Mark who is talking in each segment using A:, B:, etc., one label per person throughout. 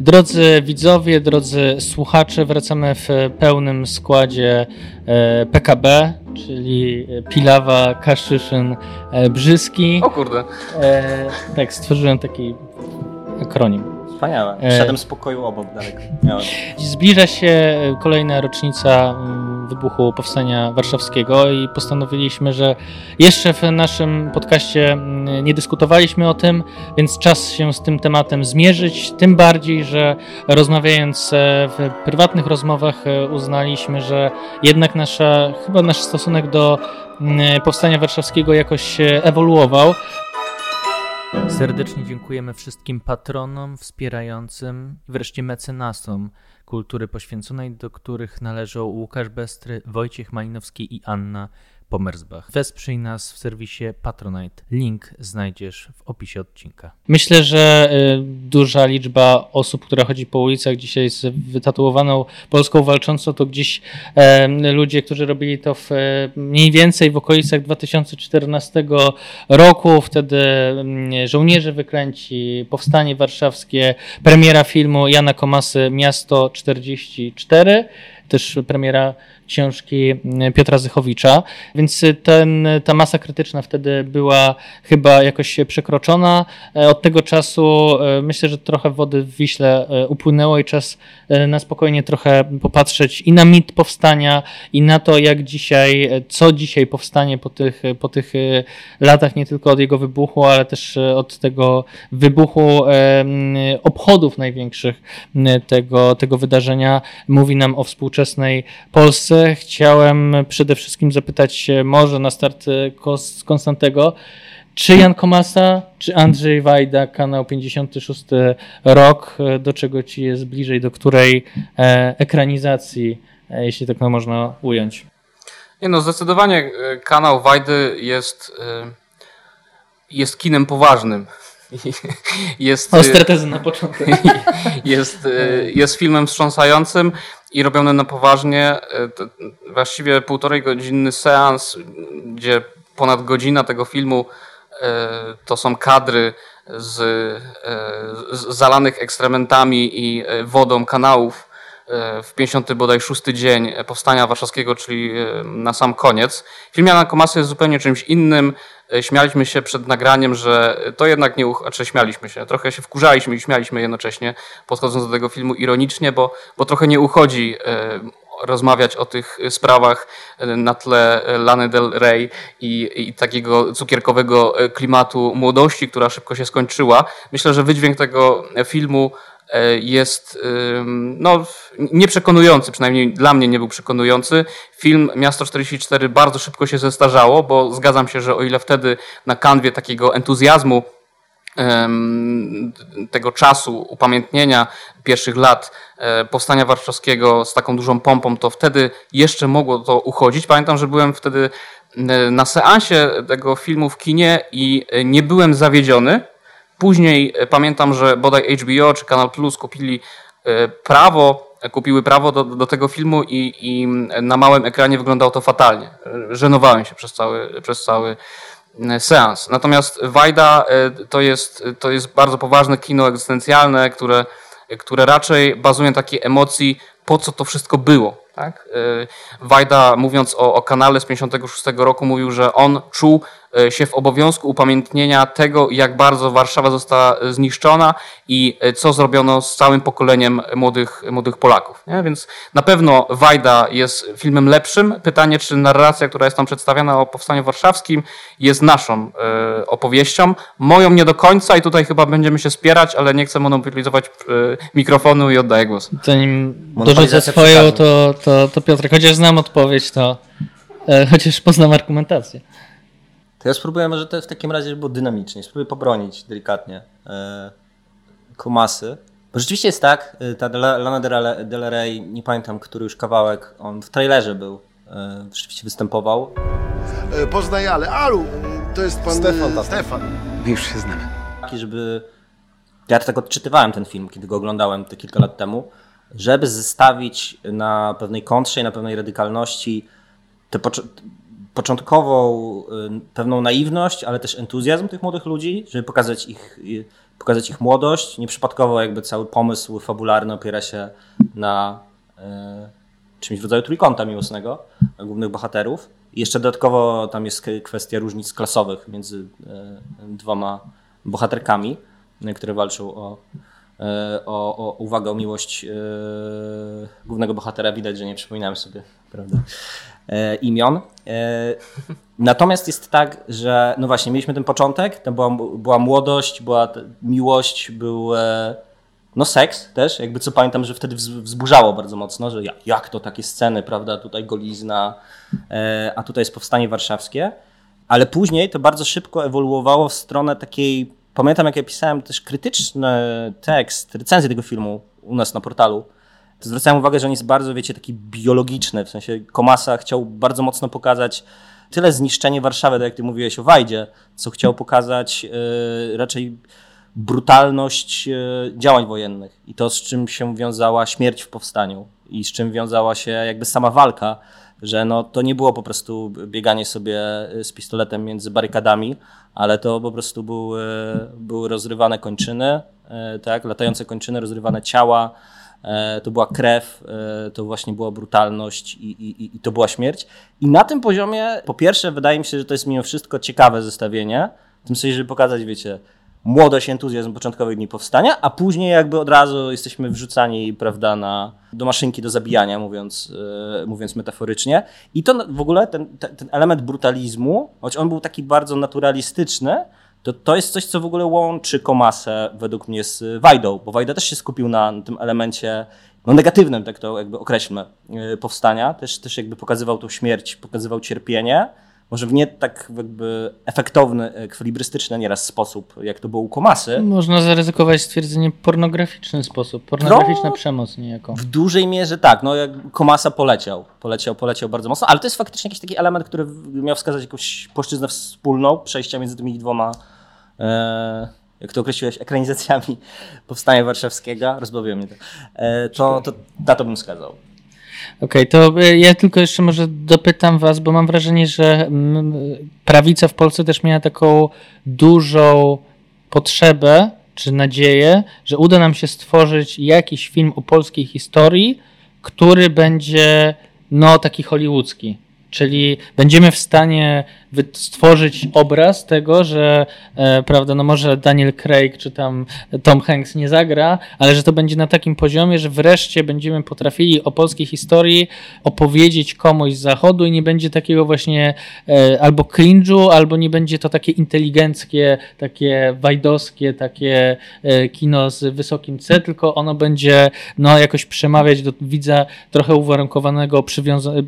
A: Drodzy widzowie, drodzy słuchacze, wracamy w pełnym składzie e, PKB, czyli Pilawa, Kaszyszyn, e, Brzyski.
B: O kurde.
A: E, tak, stworzyłem taki akronim.
C: Wspaniałe. Szedłem z pokoju obok daleko. Miałem.
A: Zbliża się kolejna rocznica mm, wybuchu Powstania Warszawskiego i postanowiliśmy, że jeszcze w naszym podcaście mm, nie dyskutowaliśmy o tym, więc czas się z tym tematem zmierzyć. Tym bardziej, że rozmawiając e, w prywatnych rozmowach e, uznaliśmy, że jednak nasza, chyba nasz stosunek do mm, Powstania Warszawskiego jakoś ewoluował. Serdecznie dziękujemy wszystkim patronom, wspierającym i wreszcie mecenasom kultury poświęconej, do których należą Łukasz Bestry, Wojciech Malinowski i Anna Pomersbach. Wesprzyj nas w serwisie Patronite. Link znajdziesz w opisie odcinka. Myślę, że y, duża liczba osób, która chodzi po ulicach dzisiaj z wytatuowaną Polską walczącą, to gdzieś ludzie, którzy robili to w, mniej więcej w okolicach 2014 roku. Wtedy żołnierze wyklęci, powstanie warszawskie, premiera filmu Jana Komasy Miasto 44 też premiera książki mm, Piotra Zychowicza, więc ten, ta masa krytyczna wtedy była chyba jakoś przekroczona. E, od tego czasu e, myślę, że trochę wody w Wiśle e, upłynęło i czas na spokojnie trochę popatrzeć i na mit powstania, i na to, jak dzisiaj, co dzisiaj powstanie po tych, po tych latach, nie tylko od jego wybuchu, ale też od tego wybuchu obchodów największych tego, tego wydarzenia. Mówi nam o współczesnej Polsce chciałem przede wszystkim zapytać może na start e, Konstantego, czy Jan Komasa, czy Andrzej Wajda, kanał 56 rok, e, do czego ci jest bliżej, do której e, ekranizacji, jeśli tak można ująć?
B: Nie no, zdecydowanie kanał Wajdy jest, jest kinem poważnym.
A: Jest, Ostre tezy na początek.
B: Jest, jest filmem wstrząsającym i robione na poważnie. E, właściwie półtorej godzinny seans, gdzie ponad godzina tego filmu to są kadry z, z zalanych ekstrementami i wodą kanałów w 50 bodaj szósty dzień powstania warszawskiego, czyli na sam koniec. Film Jana Komasy jest zupełnie czymś innym. Śmialiśmy się przed nagraniem, że to jednak nie, uch... znaczy śmialiśmy się, trochę się wkurzaliśmy i śmialiśmy jednocześnie, podchodząc do tego filmu ironicznie, bo, bo trochę nie uchodzi rozmawiać o tych sprawach na tle Lany Del Rey i, i, takiego cukierkowego klimatu młodości, która szybko się skończyła. Myślę, że wydźwięk tego filmu E, jest no, nieprzekonujący, przynajmniej dla mnie nie był przekonujący. Film Miasto 44 bardzo szybko się zestarzało, bo zgadzam się, że o ile wtedy na kanwie takiego entuzjazmu tego czasu upamiętnienia pierwszych lat e, powstania warszawskiego z taką dużą pompą, to wtedy jeszcze mogło to uchodzić. Pamiętam, że byłem wtedy na seansie tego filmu w kinie i nie byłem zawiedziony, Później e, pamiętam, że bodaj HBO czy Kanal Plus kupili e, prawo, kupiły prawo do, do tego filmu i, i na małym ekranie wyglądało to fatalnie. Żenowałem się przez cały, przez cały e, seans. Natomiast Wajda to jest, to jest bardzo poważne kino egzystencjalne, które, które raczej bazuje na takiej emocji, po co to wszystko było. Tak? Wajda, mówiąc o, o kanale z 56 roku, mówił, że on czuł E, się w obowiązku upamiętnienia tego, jak bardzo Warszawa została zniszczona i e, co zrobiono z całym pokoleniem młodych, młodych Polaków. Nie? Więc na pewno Wajda jest filmem lepszym. Pytanie, czy narracja, która jest tam przedstawiana o Powstaniu Warszawskim jest naszą e, opowieścią. Moją nie do końca i tutaj chyba będziemy się spierać, ale nie chcę monopolizować e, mikrofonu i oddaję głos.
A: Zanim dorzucę swoją, to, to, to Piotr, chociaż znam odpowiedź, to e, chociaż poznam argumentację.
C: To ja spróbuję może to w takim razie, żeby było dynamicznie. Spróbuję pobronić delikatnie e, Kumasy. Bo rzeczywiście jest tak, e, ta Lana Del Rey, nie pamiętam, który już kawałek, on w trailerze był, e, rzeczywiście występował.
D: E, poznaj Ale. Alu, to jest pan
E: Stefan.
D: E, Stefan.
E: My już się znamy.
C: Taki, żeby... Ja tak odczytywałem ten film, kiedy go oglądałem te kilka lat temu, żeby zestawić na pewnej kontrze i na pewnej radykalności te początkową y, pewną naiwność, ale też entuzjazm tych młodych ludzi, żeby pokazać ich y, pokazać ich młodość. Nieprzypadkowo jakby cały pomysł fabularny opiera się na e, czymś w rodzaju trójkąta miłosnego głównych bohaterów. I jeszcze dodatkowo tam jest kwestia różnic klasowych między dwoma bohaterkami, które walczą o, o, o uwagę, o miłość głównego bohatera. Widać, że nie przypominałem sobie prawda, imion. E, natomiast jest tak, że no właśnie, mieliśmy ten początek, to była, była młodość, była miłość, był e, no seks też, jakby co pamiętam, że wtedy wz- wzburzało bardzo mocno, że jak, to takie sceny, prawda, tutaj golizna, e, a tutaj jest powstanie warszawskie, ale później to bardzo szybko ewoluowało w stronę takiej, pamiętam jak ja pisałem też krytyczny tekst, recenzję tego filmu u nas na portalu, to zwracałem uwagę, że on jest bardzo, wiecie, taki biologiczny, w sensie Komasa chciał bardzo mocno pokazać tyle zniszczenie Warszawy, tak jak ty mówiłeś o Wajdzie, co chciał pokazać e, raczej brutalność e, działań wojennych. I to, z czym się wiązała śmierć w powstaniu. I z czym wiązała się jakby sama walka, że no, to nie było po prostu bieganie sobie e, z pistoletem między barykadami, ale to po prostu były, były rozrywane kończyny, tak, latające kończyny, rozrywane ciała, to była krew, e, to właśnie była brutalność i, i, i to była śmierć. I na tym poziomie, po pierwsze, wydaje mi się, że to jest mimo wszystko ciekawe zestawienie, w tym sensie, żeby pokazać, wiecie, młodość, entuzjazm początkowych dni powstania, a później jakby od razu jesteśmy wrzucani, prawda, na, do maszynki do zabijania, mówiąc, e, mówiąc metaforycznie. I to w ogóle, ten, ten, ten element brutalizmu, choć on był taki bardzo naturalistyczny, to to jest coś, co w ogóle łączy Komasę według mnie z Wajdą, bo Wajda też się skupił na tym elemencie no negatywnym, tak to jakby określmy, e, powstania. Też, też jakby pokazywał tą śmierć, pokazywał cierpienie, może w nie tak jakby efektowny, e, kwilibrystyczny nieraz sposób, jak to było u Komasy.
A: Można zaryzykować stwierdzenie pornograficzny sposób, pornograficzna
C: No.
A: przemoc niejako.
C: W dużej mierze tak, no jak Komasa poleciał, poleciał, poleciał bardzo mocno, ale to jest faktycznie jakiś taki element, który miał wskazać jakąś płaszczyznę wspólną, przejścia między tymi dwoma, e, jak to określiłeś, ekranizacjami Powstania Warszawskiego, rozbawiło mnie to, e, to, to na to bym wskazał.
A: Okej, to y, ja tylko jeszcze może dopytam was, bo mam wrażenie, że mm, prawica w Polsce też miała taką dużą potrzebę czy nadzieję, że uda nam się stworzyć jakiś film o polskiej historii, który będzie no taki hollywoodzki. Czyli będziemy w stanie stworzyć obraz tego, że e, prawda, no może Daniel Craig czy tam Tom Hanks nie zagra, ale że to będzie na takim poziomie, że wreszcie będziemy potrafili o polskiej historii opowiedzieć komuś z zachodu i nie będzie takiego właśnie e, albo cringe'u, albo nie będzie to takie inteligenckie, takie wajdowskie, takie e, kino z wysokim C, tylko ono będzie no jakoś przemawiać do widza trochę uwarunkowanego,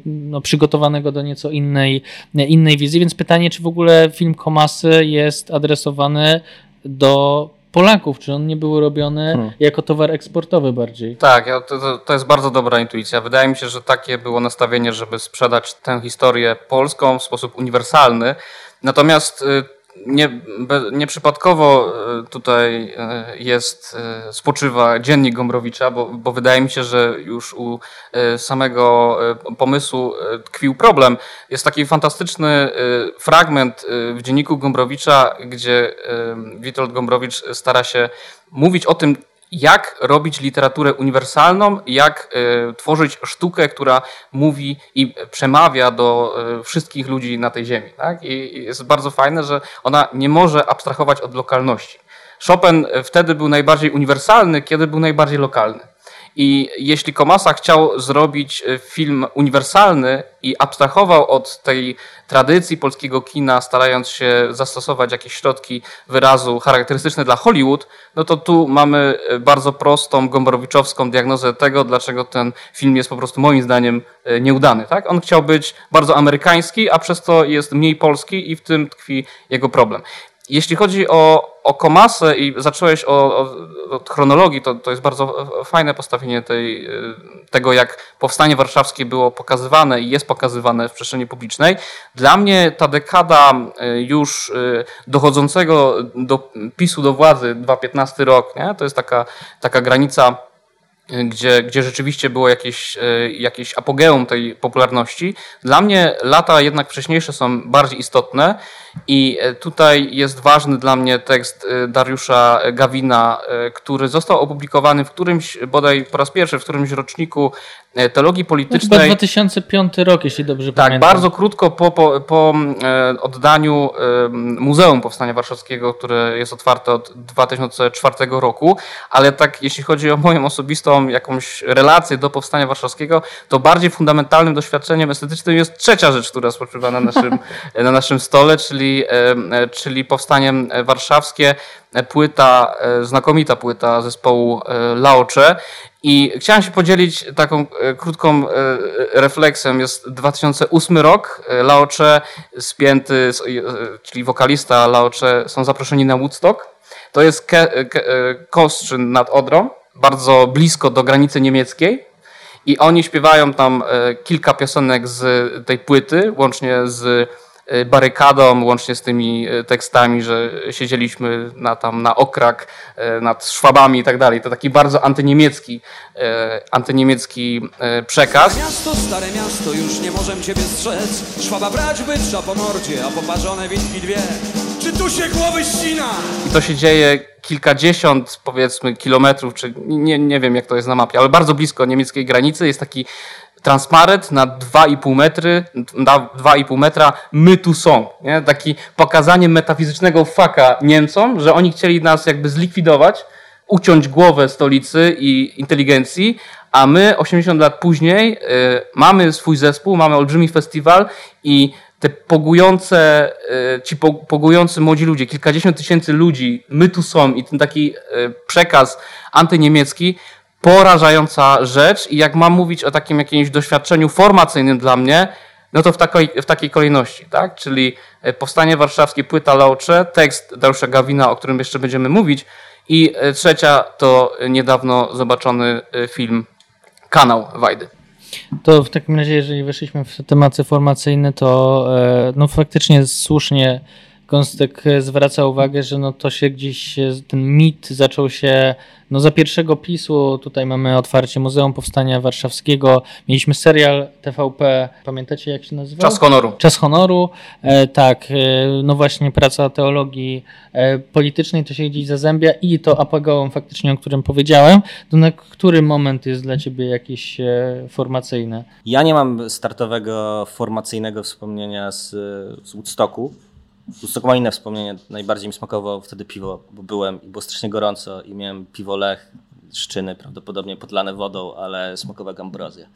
A: no, przygotowanego do nieco innej, innej wizji. Więc pytanie, czy w ogóle film Komasy jest adresowany do Polaków, czy on nie był robiony
C: Hmm.
A: jako towar eksportowy bardziej?
B: Tak, ja- to, to, to jest bardzo dobra intuicja. Wydaje mi się, że takie było nastawienie, żeby sprzedać tę historię polską w sposób uniwersalny. Natomiast y, nie, nieprzypadkowo y, tutaj y, jest, y, spoczywa dziennik Gombrowicza, bo, bo wydaje mi się, że już u samego pomysłu tkwił problem. Jest taki fantastyczny fragment w dzienniku Gombrowicza, gdzie Witold Gombrowicz stara się mówić o tym, jak robić literaturę uniwersalną, jak y, tworzyć sztukę, która mówi i przemawia do y, wszystkich ludzi na tej ziemi. Tak? I, I jest bardzo fajne, że ona nie może abstrahować od lokalności. Chopin wtedy był najbardziej uniwersalny, kiedy był najbardziej lokalny. I jeśli Komasa chciał zrobić y, film uniwersalny i abstrahował od tej tradycji polskiego kina, starając się zastosować jakieś środki wyrazu charakterystyczne dla Hollywood, no to tu mamy y, bardzo prostą, gombrowiczowską diagnozę tego, dlaczego ten film jest po prostu moim zdaniem y, nieudany. Tak? On chciał być bardzo amerykański, a przez to jest mniej polski i w tym tkwi jego problem. Jeśli chodzi o, o Komasę i zacząłeś od chronologii, to, to jest bardzo fajne postawienie tej, y, tego, jak powstanie warszawskie było pokazywane i jest pokazywane w przestrzeni publicznej. Dla mnie ta dekada y, już y, dochodzącego do PiSu do władzy, 2015 rok, nie? to jest taka, taka granica gdzie, gdzie rzeczywiście było jakieś, jakieś apogeum tej popularności. Dla mnie lata jednak wcześniejsze są bardziej istotne I e, tutaj jest ważny dla mnie tekst e, Dariusza Gawina, e, który został opublikowany w którymś, bodaj po raz pierwszy, w którymś roczniku teologii politycznej.
A: Chyba 2005 rok, jeśli dobrze
B: tak,
A: pamiętam.
B: Tak, bardzo krótko po, po, po oddaniu Muzeum Powstania Warszawskiego, które jest otwarte od 2004 roku, ale tak jeśli chodzi o moją osobistą jakąś relację do Powstania Warszawskiego, to bardziej fundamentalnym doświadczeniem estetycznym jest trzecia rzecz, która spoczywa na naszym, na naszym stole, czyli, e, czyli powstaniem warszawskie, płyta, e, znakomita płyta zespołu e, Laocze. I chciałem się podzielić taką krótką refleksją. Jest 2008 rok. Laocze spięty, czyli wokalista Laocze są zaproszeni na Woodstock. To jest Ke, Ke, Kostrzyn nad Odrą, bardzo blisko do granicy niemieckiej. I oni śpiewają tam kilka piosenek z tej płyty, łącznie z barykadą, łącznie z tymi y, tekstami, że siedzieliśmy na, tam na okrak y, nad Szwabami i tak dalej. To taki bardzo antyniemiecki, antyniemiecki przekaz.
E: Miasto, stare miasto, już nie możemy ciebie strzec. Szwaba brać by trzeba po mordzie, a poparzone witki dwie. Czy tu się głowy ścina?
B: I to się dzieje kilkadziesiąt, powiedzmy, kilometrów, czy nie, nie wiem jak to jest na mapie, ale bardzo blisko niemieckiej granicy. Jest taki transparent na 2,5 metry, na 2,5 metra, my tu są. Nie? Taki pokazanie metafizycznego faka Niemcom, że oni chcieli nas jakby zlikwidować, uciąć głowę stolicy i inteligencji, a my 80 lat później y, mamy swój zespół, mamy olbrzymi festiwal i te pogujące, y, ci pogujący młodzi ludzie, kilkadziesiąt tysięcy ludzi, my tu są i ten taki y, przekaz antyniemiecki porażająca rzecz i jak mam mówić o takim jakimś doświadczeniu formacyjnym dla mnie, no to w takiej, w takiej kolejności, tak? Czyli e, Powstanie Warszawskie, płyta Laucze, tekst Dariusza Gawina, o którym jeszcze będziemy mówić i e, trzecia to niedawno zobaczony e, film Kanał Wajdy.
A: To w takim razie, jeżeli weszliśmy w tematy formacyjne, to no faktycznie słusznie Konstek zwraca uwagę, że no to się gdzieś, ten mit zaczął się no za pierwszego PiSu. Tutaj mamy otwarcie Muzeum Powstania Warszawskiego. Mieliśmy serial TVP, pamiętacie jak się nazywał?
B: Czas Honoru.
A: Czas Honoru, e, tak. E, no właśnie praca teologii e, politycznej to się gdzieś zazębia i to apogeum faktycznie, o którym powiedziałem. To na który moment jest dla ciebie jakieś e, formacyjne?
C: Ja nie mam startowego formacyjnego wspomnienia z, z Woodstocku Ma inne wspomnienia. Najbardziej mi smakowało wtedy piwo, bo byłem i było strasznie gorąco i miałem piwo Lech, szczyny prawdopodobnie podlane wodą, ale smakowa ambrozja.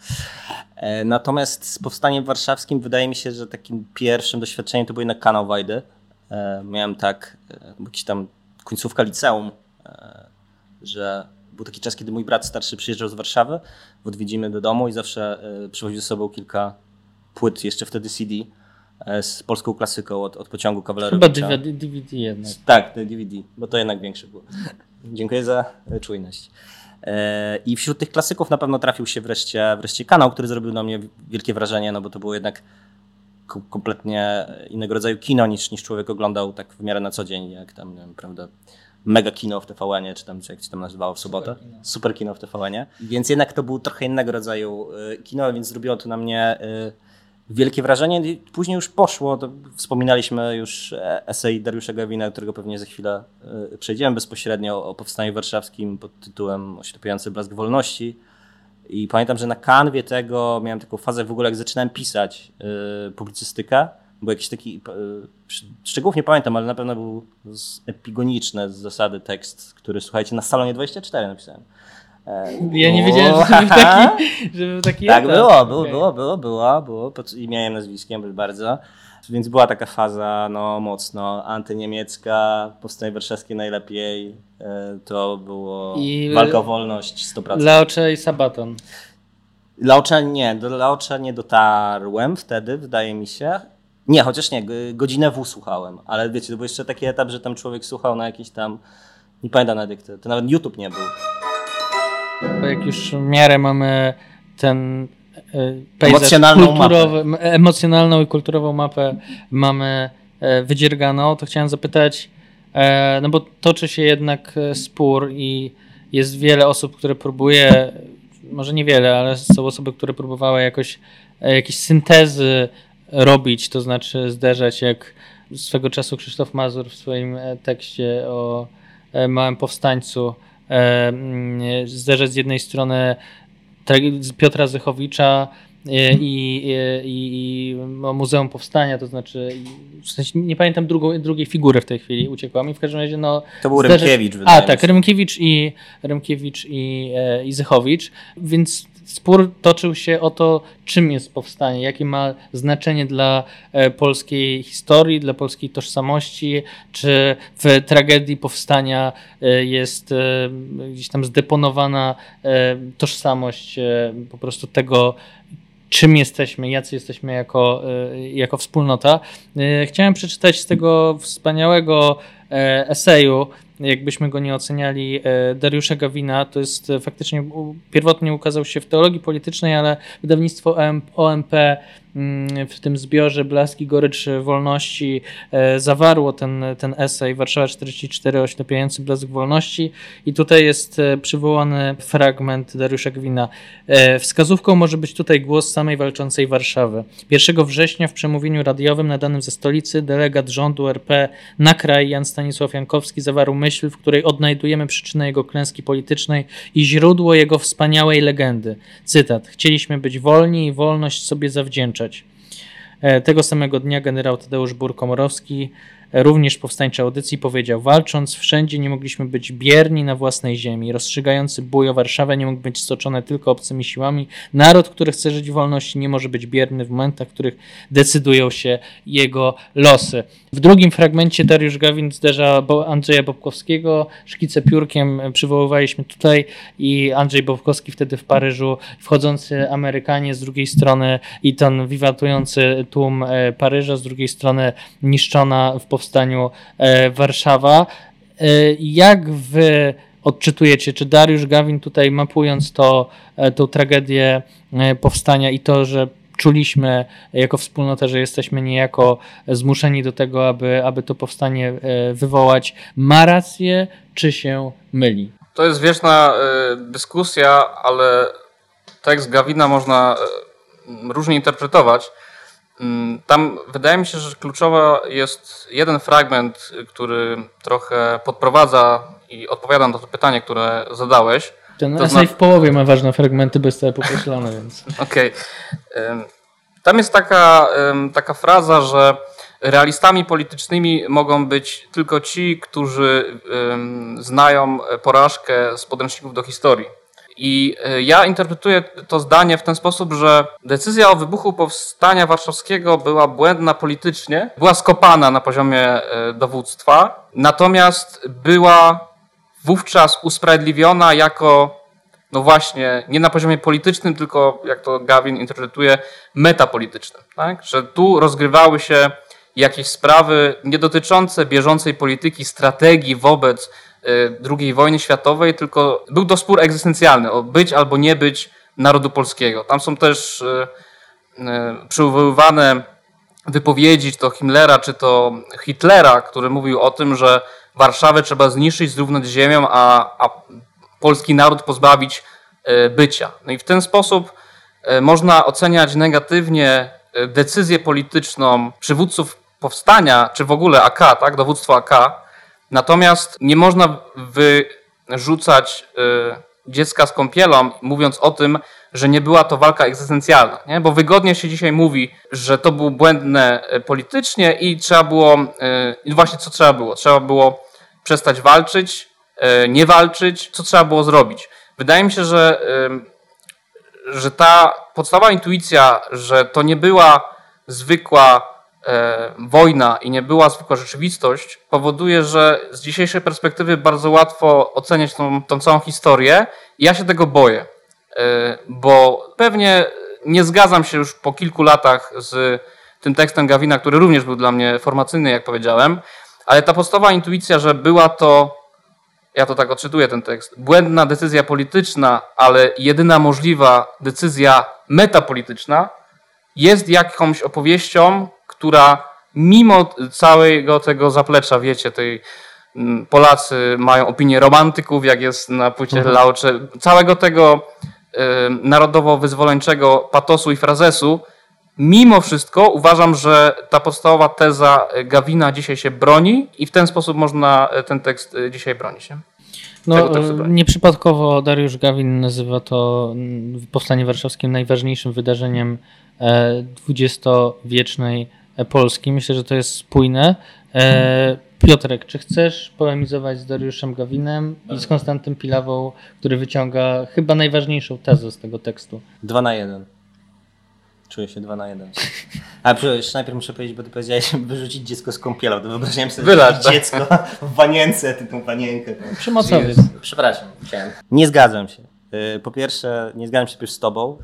C: E, natomiast z powstaniem warszawskim wydaje mi się, że takim pierwszym doświadczeniem to był jednak kanał Wajdy. E, miałem tak, e, jakiś tam końcówka liceum, że był taki czas, kiedy mój brat starszy przyjeżdżał z Warszawy w odwiedziny do domu i zawsze przywoził ze sobą kilka płyt, jeszcze wtedy CD E, z polską klasyką od, od pociągu kawalerowicza.
A: Chyba DVD, DVD jednak.
C: Tak, DVD, bo to jednak większe było. Dziękuję za e, czujność. E, I wśród tych klasyków na pewno trafił się wreszcie, wreszcie kanał, który zrobił na mnie wielkie wrażenie, no bo to było jednak kompletnie innego rodzaju kino niż, niż człowiek oglądał tak w miarę na co dzień, jak tam, nie wiem, prawda, mega kino w TVN-ie, czy tam, czy jak się tam nazywało w sobotę. Super kino, Super kino w TVN-ie. Więc jednak to był trochę innego rodzaju kino, więc zrobiło to na mnie wielkie wrażenie. Później już poszło, wspominaliśmy już esej Dariusza Gawina, którego pewnie za chwilę e, przejdziemy bezpośrednio o powstaniu warszawskim pod tytułem Oślepiający blask wolności. I pamiętam, że na kanwie tego miałem taką fazę w ogóle, jak zaczynałem pisać yy, publicystykę, bo jakiś taki, yy, szczegółów nie pamiętam, ale na pewno był epigoniczny z zasady tekst, który słuchajcie, na salonie 24 napisałem.
A: Ja nie wiedziałem, że był taki, że był taki
C: Tak, etap. było, było, okay. było, było, było, było, pod imieniem, nazwiskiem bardzo. Więc była taka faza no, mocno antyniemiecka, powstanie warszawskie najlepiej. E, to było I walka o wolność 100%.
A: Laocze i Sabaton.
C: Laocze nie, do Laocze nie dotarłem wtedy, wydaje mi się. Nie, chociaż nie, godzinę W słuchałem, ale wiecie, to był jeszcze taki etap, że tam człowiek słuchał na jakiś tam, nie pamiętam nawet jak to, to nawet YouTube nie był.
A: Jak już w miarę mamy ten e, emocjonalną, kulturowy, mapę. emocjonalną i kulturową mapę mamy e, wydzierganą, to chciałem zapytać, e, no bo toczy się jednak spór i jest wiele osób, które próbuje, może niewiele, ale są osoby, które próbowały jakoś jakieś syntezy robić, to znaczy zderzać jak swego czasu Krzysztof Mazur w swoim tekście o Małym Powstańcu mm, zderza z jednej strony Piotra Zychowicza i, i, i, i Muzeum Powstania, to znaczy w sensie nie pamiętam drugą, drugiej figury w tej chwili, uciekła mi. W każdym razie no...
C: To był Rymkiewicz.
A: A, tak, Rymkiewicz i, Rymkiewicz i, i Zychowicz, więc spór toczył się o to, czym jest powstanie, jakie ma znaczenie dla e, polskiej historii, dla polskiej tożsamości, czy w tragedii powstania e, jest e, gdzieś tam zdeponowana tożsamość po prostu tego, czym jesteśmy, jacy jesteśmy jako, jako wspólnota. Chciałem przeczytać z tego wspaniałego eseju jakbyśmy go nie oceniali, e, Dariusza Gawina, to jest e, faktycznie, pierwotnie ukazał się w teologii politycznej, ale wydawnictwo OMP w tym zbiorze Blaski, Gorycz Wolności e, zawarło ten, ten esej Warszawa 44 oślepiający blask wolności i tutaj jest e, przywołany fragment Dariusza Gwina. E, wskazówką może być tutaj głos samej walczącej Warszawy. 1 września w przemówieniu radiowym nadanym ze stolicy delegat rządu RP na kraj Jan Stanisław Jankowski zawarł myśl, w której odnajdujemy przyczynę jego klęski politycznej i źródło jego wspaniałej legendy. Cytat. Chcieliśmy być wolni i wolność sobie zawdzięczać. E, tego samego dnia generał Tadeusz Burkomorowski również powstańczy audycji powiedział: Walcząc wszędzie nie mogliśmy być bierni na własnej ziemi. Rozstrzygający bój o Warszawę nie mógł być stoczony tylko obcymi siłami. Naród, który chce żyć w wolności, nie może być bierny w momentach, w których decydują się jego losy. W drugim fragmencie Dariusz Gawin zderza Andrzeja Bobkowskiego. Szkice piórkiem przywoływaliśmy tutaj i Andrzej Bobkowski wtedy w Paryżu, wchodzący Amerykanie z drugiej strony i ten wiwatujący tłum e, Paryża, z drugiej strony niszczona w powstaniu e, Warszawa. E, jak wy odczytujecie, czy Dariusz Gawin tutaj mapując to, tą tragedię powstania i to, że czuliśmy jako wspólnota, że jesteśmy niejako zmuszeni do tego, aby, aby to powstanie e, wywołać. Ma rację, czy się myli?
B: To jest wieczna e, dyskusja, ale tekst Gawina można e, różnie interpretować. Mm, tam wydaje mi się, że kluczowa jest jeden fragment, który trochę podprowadza i odpowiada na to pytanie, które zadałeś.
A: Ten to esej zna... w połowie ma ważne fragmenty bez tego pokreślone, więc.
B: Okej. Okay. Tam jest taka, taka fraza, że realistami politycznymi mogą być tylko ci, którzy znają porażkę z podręczników do historii. I e, ja interpretuję to zdanie w ten sposób, że decyzja o wybuchu powstania warszawskiego była błędna politycznie, była skopana na poziomie e, dowództwa, natomiast była wówczas usprawiedliwiona jako no właśnie, nie na poziomie politycznym, tylko jak to Gawin interpretuje, metapolitycznym. Tak? Że tu rozgrywały się jakieś sprawy nie dotyczące bieżącej polityki, strategii wobec y, II wojny światowej, tylko był to spór egzystencjalny o być albo nie być narodu polskiego. Tam są też y, y, przywoływane wypowiedzi, czy to Himmlera, czy to Hitlera, który mówił o tym, że Warszawę trzeba zniszczyć, zrównać z ziemią, a, a polski naród pozbawić e, bycia. No i w ten sposób e, można oceniać negatywnie e, decyzję polityczną przywódców powstania, czy w ogóle AK, tak, dowództwo AK. Natomiast nie można wyrzucać dziecka z kąpielą, mówiąc o tym, że nie była to walka egzystencjalna. Nie? Bo wygodnie się dzisiaj mówi, że to było błędne politycznie i trzeba było, i właśnie co trzeba było? Trzeba było przestać walczyć, E, nie walczyć, co trzeba było zrobić. Wydaje mi się, że, że ta podstawowa intuicja, że to nie była zwykła e, wojna i nie była zwykła rzeczywistość, powoduje, że z dzisiejszej perspektywy bardzo łatwo oceniać tą, tą całą historię. Ja się tego boję, e, bo pewnie nie zgadzam się już po kilku latach z tym tekstem Gawina, który również był dla mnie formacyjny, jak powiedziałem, ale ta podstawowa intuicja, że była to ja to tak odczytuję ten tekst, błędna decyzja polityczna, ale jedyna możliwa decyzja metapolityczna jest jakąś opowieścią, która mimo całego tego zaplecza, wiecie, tej mm, Polacy mają opinię romantyków, jak jest na płycie mhm. Laucze, całego tego y, narodowo-wyzwoleńczego patosu i frazesu, Mimo wszystko uważam, że ta podstawowa teza Gawina dzisiaj się broni i w ten sposób można ten tekst dzisiaj bronić. Nie?
A: No, nieprzypadkowo Dariusz Gawin nazywa to mm, powstanie warszawskim najważniejszym wydarzeniem dwudziestowiecznej Polski. Myślę, że to jest spójne. E, Piotrek, czy chcesz polemizować z Dariuszem Gawinem i z Konstantym Pilawą, który wyciąga chyba najważniejszą tezę z tego tekstu?
C: Dwa na jeden. Czuję się dwa na jeden. A przecież najpierw muszę powiedzieć, bo ty powiedziałeś wyrzucić dziecko z kąpielą. To wyobrażałem sobie Wylać, tak? dziecko w wanience, tą panienkę.
A: Przemocowiec.
C: Przepraszam, chciałem. Nie zgadzam się. Y, po pierwsze, nie zgadzam się też z Tobą,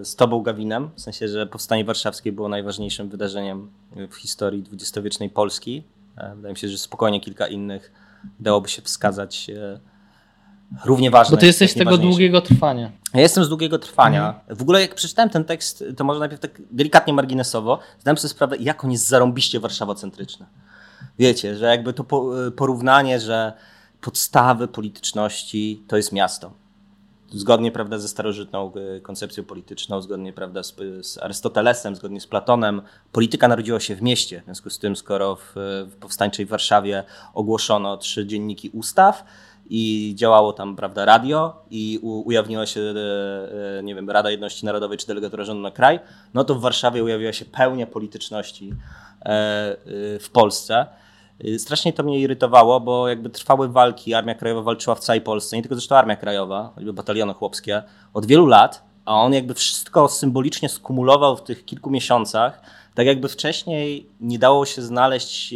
C: y, z Tobą Gawinem, w sensie, że Powstanie Warszawskie było najważniejszym wydarzeniem w historii dwudziestowiecznej Polski. E, wydaje mi się, że spokojnie kilka innych dałoby się wskazać e, równie ważne.
A: Bo ty jesteś z tego długiego trwania.
C: Ja jestem z długiego trwania. Mhm. W ogóle jak przeczytałem ten tekst, to może najpierw tak delikatnie marginesowo, zdałem sobie sprawę, jak on jest zarąbiście warszawocentryczny. Wiecie, że jakby to e, porównanie, że podstawy polityczności to jest miasto zgodnie prawda, ze starożytną e, koncepcją polityczną, zgodnie prawda, z, z, Arystotelesem, zgodnie z Platonem, polityka narodziła się w mieście. W związku z tym, skoro w, w powstańczej Warszawie ogłoszono trzy dzienniki ustaw i działało tam prawda, radio i ujawniła się e, e, nie wiem, Rada Jedności Narodowej czy Delegatura Rządu na kraj, no to w Warszawie ujawiła się pełnia polityczności w Polsce. Strasznie to mnie irytowało, bo jakby trwały walki, Armia Krajowa walczyła w całej Polsce, nie tylko zresztą Armia Krajowa, choćby bataliony chłopskie, od wielu lat, a on jakby wszystko symbolicznie skumulował w tych kilku miesiącach, tak jakby wcześniej nie dało się znaleźć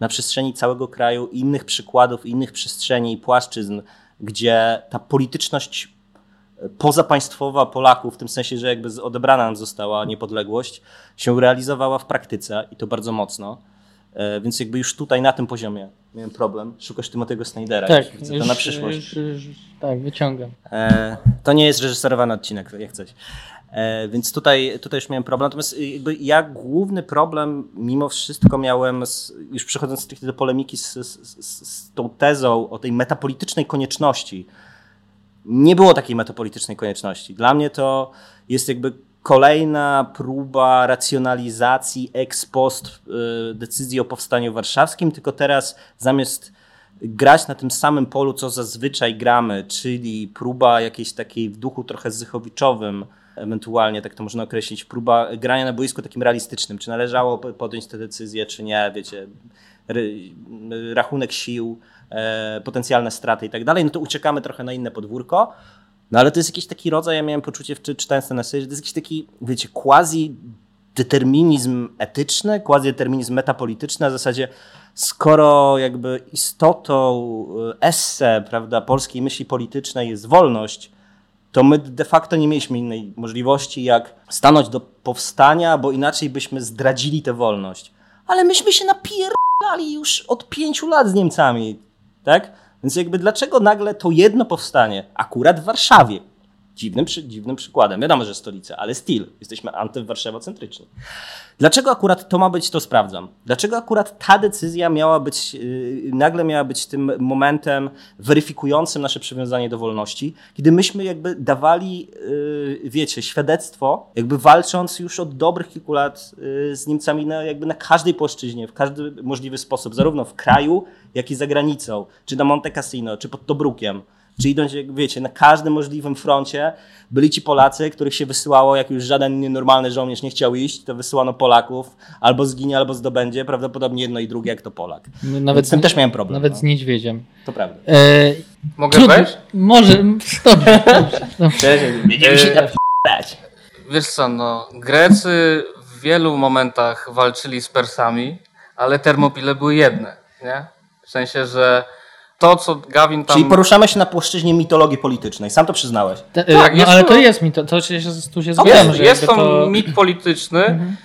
C: na przestrzeni całego kraju innych przykładów, innych przestrzeni i płaszczyzn, gdzie ta polityczność y, pozapaństwowa Polaków, w tym sensie, że jakby odebrana nam została niepodległość, się realizowała w praktyce i to bardzo mocno. E, więc jakby już tutaj na tym poziomie miałem problem. Szukasz Timothy'ego Snydera.
A: Tak, już, już, to na przyszłość. Już, tak, wyciągam. E,
C: to nie jest reżyserowany odcinek, jak coś. E, więc tutaj, tutaj już miałem problem. Natomiast jakby ja główny problem mimo wszystko miałem, z, już przechodząc do polemiki z, z, z, tą tezą o tej metapolitycznej konieczności. Nie było takiej metapolitycznej konieczności. Dla mnie to jest jakby kolejna próba racjonalizacji ex post y, decyzji o powstaniu warszawskim, tylko teraz zamiast grać na tym samym polu, co zazwyczaj gramy, czyli próba jakiejś takiej w duchu trochę zychowiczowym, ewentualnie tak to można określić, próba grania na boisku takim realistycznym. Czy należało podjąć tę decyzję, czy nie, wiecie, rachunek sił, e, potencjalne straty i tak dalej, no to uciekamy trochę na inne podwórko. No ale to jest jakiś taki rodzaj, ja miałem poczucie, czytając ten esej, że to jest jakiś taki, wiecie, quasi determinizm etyczny, quasi determinizm metapolityczny, na zasadzie skoro jakby istotą e, esse, prawda, polskiej myśli politycznej jest wolność, to my de facto nie mieliśmy innej możliwości, jak stanąć do powstania, bo inaczej byśmy zdradzili tę wolność. Ale myśmy się napierdali już od pięciu lat z Niemcami, tak? Więc jakby dlaczego nagle to jedno powstanie akurat w Warszawie? Dziwnym, dziwnym przykładem. Wiadomo, że stolica, ale still, jesteśmy antywarszawocentryczni. Dlaczego akurat to ma być, to sprawdzam. Dlaczego akurat ta decyzja miała być, yy, nagle miała być tym momentem weryfikującym nasze przywiązanie do wolności, kiedy myśmy jakby dawali, yy, wiecie, świadectwo, jakby walcząc już od dobrych kilku lat yy, z Niemcami na, jakby na każdej płaszczyźnie, w każdy możliwy sposób, zarówno w kraju, jak i za granicą, czy na Monte Cassino, czy pod Tobrukiem. Czy idąc, jak wiecie, na każdym możliwym froncie byli ci Polacy, których się wysyłało, jak już żaden nienormalny żołnierz nie chciał iść, to wysyłano Polaków, albo zginie, albo zdobędzie, prawdopodobnie jedno i drugie, jak to Polak.
A: Nawet Więc z tym też miałem problem. Nawet no. z niedźwiedziem.
C: To prawda. E...
B: Mogę Trud... wejść?
A: Może, dobrze.
C: Będziemy się e...
B: Wiesz co, no, Grecy w wielu momentach walczyli z Persami, ale termopile były jedne, nie? W sensie, że to, co Gawin tam...
C: Czyli poruszamy się na płaszczyźnie mitologii politycznej. Sam to przyznałeś.
A: Te, tak, no, ale to, jest mit, to się, tu się zgadzam.
B: Jest, jest to, to mit polityczny mhm.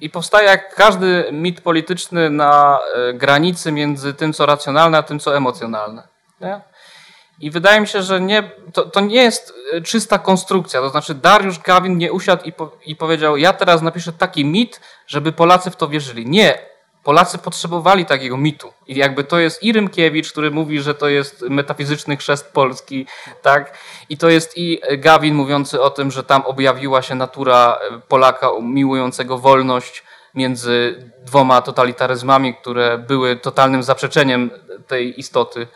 B: i powstaje jak każdy mit polityczny na e, granicy między tym, co racjonalne, a tym, co emocjonalne. Nie? I wydaje mi się, że nie, to, to nie jest e, czysta konstrukcja. To znaczy, Dariusz Gawin nie usiadł i, po, i powiedział: Ja teraz napiszę taki mit, żeby Polacy w to wierzyli. Nie Polacy potrzebowali takiego mitu. I jakby to jest i Rymkiewicz, który mówi, że to jest metafizyczny chrzest Polski, tak? I to jest i Gawin mówiący o tym, że tam objawiła się natura Polaka miłującego wolność między dwoma totalitaryzmami, które były totalnym zaprzeczeniem tej istoty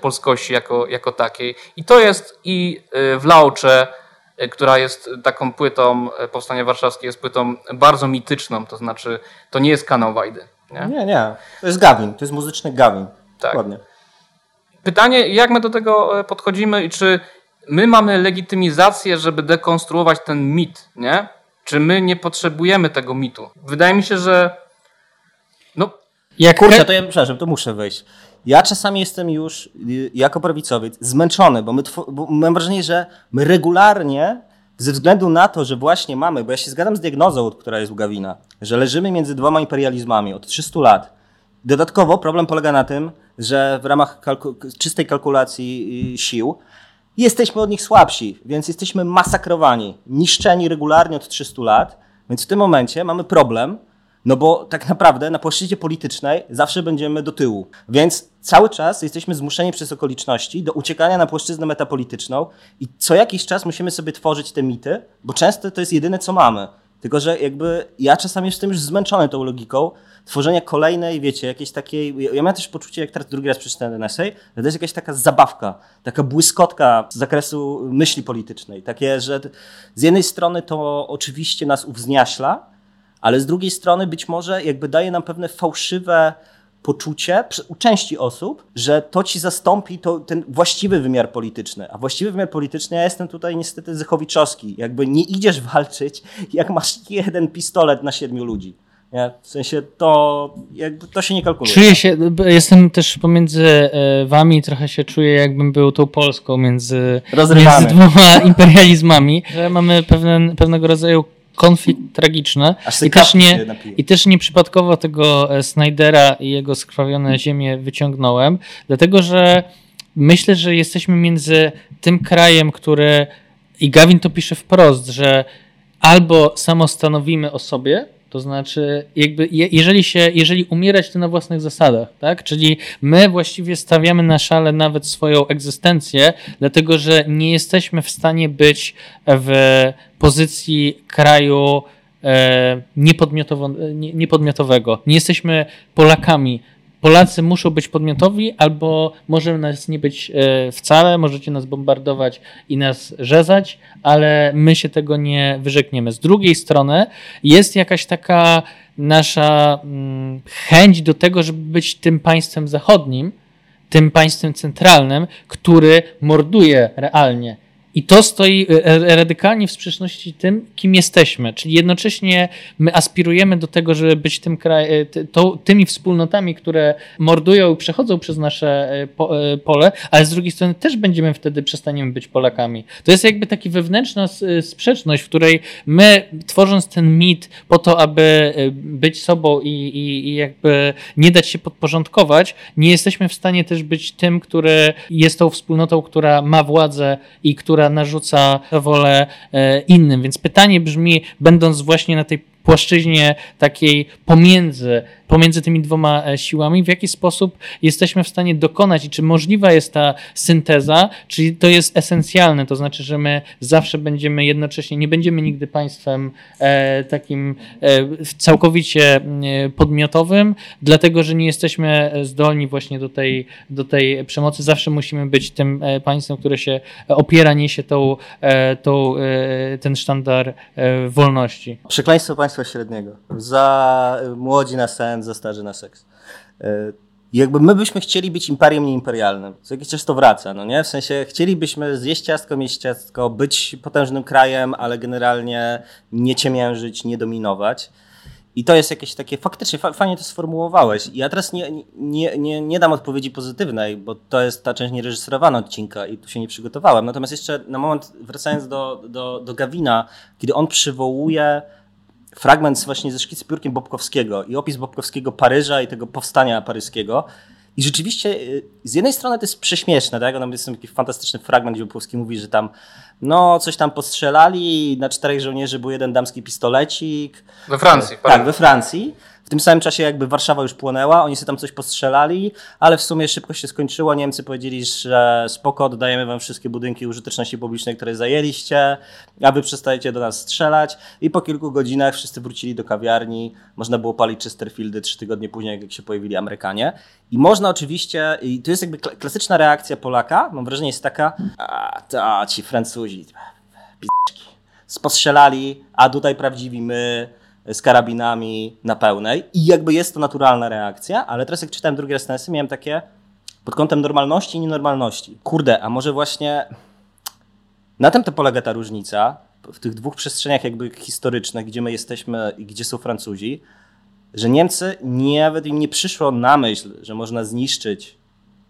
B: polskości jako, jako takiej. I to jest i w Laucze, która jest taką płytą, Powstanie Warszawskie jest płytą bardzo mityczną, to znaczy to nie jest kanał Wajdy.
C: Nie? nie, nie. To jest Gawin, to jest muzyczny Gawin. Tak. Dokładnie.
B: Pytanie, jak my do tego podchodzimy i czy my mamy legitymizację, żeby dekonstruować ten mit, nie? Czy my nie potrzebujemy tego mitu? Wydaje mi się, że
C: no... Jak Kurczę, to ja, przepraszam, to muszę wejść. Ja czasami jestem już, y, jako prawicowiec, zmęczony, bo, my bo mam wrażenie, że my regularnie, ze względu na to, że właśnie mamy, bo ja się zgadzam z diagnozą, która jest u Gawina, że leżymy między dwoma imperializmami od 300 lat. Dodatkowo problem polega na tym, że w ramach kalku czystej kalkulacji y, sił jesteśmy od nich słabsi, więc jesteśmy masakrowani, niszczeni regularnie od 300 lat, więc w tym momencie mamy problem, no bo tak naprawdę na płaszczyźnie politycznej zawsze będziemy do tyłu. Więc cały czas jesteśmy zmuszeni przez okoliczności do uciekania na płaszczyznę metapolityczną i co jakiś czas musimy sobie tworzyć te mity, bo często to jest jedyne, co mamy. Tylko, że jakby ja czasami jestem już zmęczony tą logiką tworzenia kolejnej, wiecie, jakiejś takiej. Ja miałem też poczucie, jak teraz drugi raz przeczytałem ten essay, że to jest jakaś taka zabawka, taka błyskotka z zakresu myśli politycznej. Takie, że z jednej strony to oczywiście nas uwzniaśla, ale z drugiej strony być może jakby daje nam pewne fałszywe poczucie u części osób, że to ci zastąpi to, ten właściwy wymiar polityczny. A właściwy wymiar polityczny, ja jestem tutaj niestety Zychowiczowski. Jakby nie idziesz walczyć, jak masz jeden pistolet na siedmiu ludzi. Nie? W sensie to, jakby to się nie kalkuluje.
A: Czuję się, jestem też pomiędzy e, wami, trochę się czuję jakbym był tą Polską między, między dwoma imperializmami, że mamy pewne, pewnego rodzaju konflikt tragiczny. I też, nie, I też nieprzypadkowo tego e, Snydera i jego skrwawione ziemię wyciągnąłem, dlatego że myślę, że jesteśmy między tym krajem, który i Gawin to pisze wprost, że albo samostanowimy o sobie, to znaczy, jakby, jeżeli się, jeżeli umierać, to na własnych zasadach, tak? Czyli my właściwie stawiamy na szale nawet swoją egzystencję, dlatego że nie jesteśmy w stanie być w pozycji kraju e, niepodmiotowego. Nie jesteśmy Polakami Polacy muszą być podmiotowi, albo może nas nie być e, wcale, możecie nas bombardować i nas rzezać, ale my się tego nie wyrzekniemy. Z drugiej strony jest jakaś taka nasza mm, chęć do tego, żeby być tym państwem zachodnim, tym państwem centralnym, który morduje realnie i to stoi e, e, radykalnie w sprzeczności tym, kim jesteśmy. Czyli jednocześnie my aspirujemy do tego, żeby być tym kraj, e, to, tymi wspólnotami, które mordują i przechodzą przez nasze pole, ale z drugiej strony też będziemy wtedy przestaniemy być Polakami. To jest jakby taka wewnętrzna sprzeczność, w której my, tworząc ten mit po to, aby być sobą i, i, i jakby nie dać się podporządkować, nie jesteśmy w stanie też być tym, który jest tą wspólnotą, która ma władzę i która narzuca wolę e, innym. Więc pytanie brzmi, będąc właśnie na tej płaszczyźnie takiej pomiędzy pomiędzy tymi dwoma e, siłami, w jaki sposób jesteśmy w stanie dokonać i czy możliwa jest ta synteza, czyli to jest esencjalne, to znaczy, że my zawsze będziemy jednocześnie, nie będziemy nigdy państwem e, takim e, całkowicie e, podmiotowym, dlatego, że nie jesteśmy zdolni właśnie do tej, do tej przemocy. Zawsze musimy być tym państwem, które się opiera, niesie tą, tą, ten sztandar wolności.
C: Przekleństwo państwa średniego. Za młodzi na sen za starzy na seks. E, jakby my byśmy chcieli być imperium nieimperialnym. Co jakiś czas to wraca, no nie? W sensie chcielibyśmy zjeść ciastko, mieć ciastko, być potężnym krajem, ale generalnie nie ciemiężyć, nie dominować. I to jest jakieś takie, faktycznie fajnie to sformułowałeś. Ja teraz nie, nie, nie, nie dam odpowiedzi pozytywnej, bo to jest ta część niereżyserowana odcinka i tu się nie przygotowałem. Natomiast jeszcze na moment, wracając do, do, do Gawina, kiedy on przywołuje fragment właśnie ze szkicy piórkiem Bobkowskiego i opis Bobkowskiego Paryża i tego powstania paryskiego. I rzeczywiście y, z jednej strony to jest prześmieszne, tak? Tam jest taki fantastyczny fragment, gdzie Bobkowski mówi, że tam no coś tam postrzelali, na czterech żołnierzy był jeden damski pistolecik.
B: We Francji.
C: Tak, we Francji. W tym samym czasie jakby Warszawa już płonęła, oni sobie tam coś postrzelali, ale w sumie szybko się skończyło. Niemcy powiedzieli, że spoko, oddajemy wam wszystkie budynki użyteczności publicznej, które zajęliście, a wy przestajecie do nas strzelać. I po kilku godzinach wszyscy wrócili do kawiarni. Można było palić Chesterfieldy trzy tygodnie później, jak się pojawili Amerykanie. I można oczywiście, i to jest jakby kla- klasyczna reakcja Polaka, mam wrażenie jest taka, a to ci Francuzi, p***czki, postrzelali, a tutaj prawdziwi my, z karabinami na pełnej i jakby jest to naturalna reakcja, ale teraz jak czytałem drugi raz Tennessee, miałem takie pod kątem normalności i nienormalności. Kurde, a może właśnie na tym to polega ta różnica w tych dwóch przestrzeniach jakby historycznych, gdzie my jesteśmy i gdzie są Francuzi, że Niemcy nawet im nie przyszło na myśl, że można zniszczyć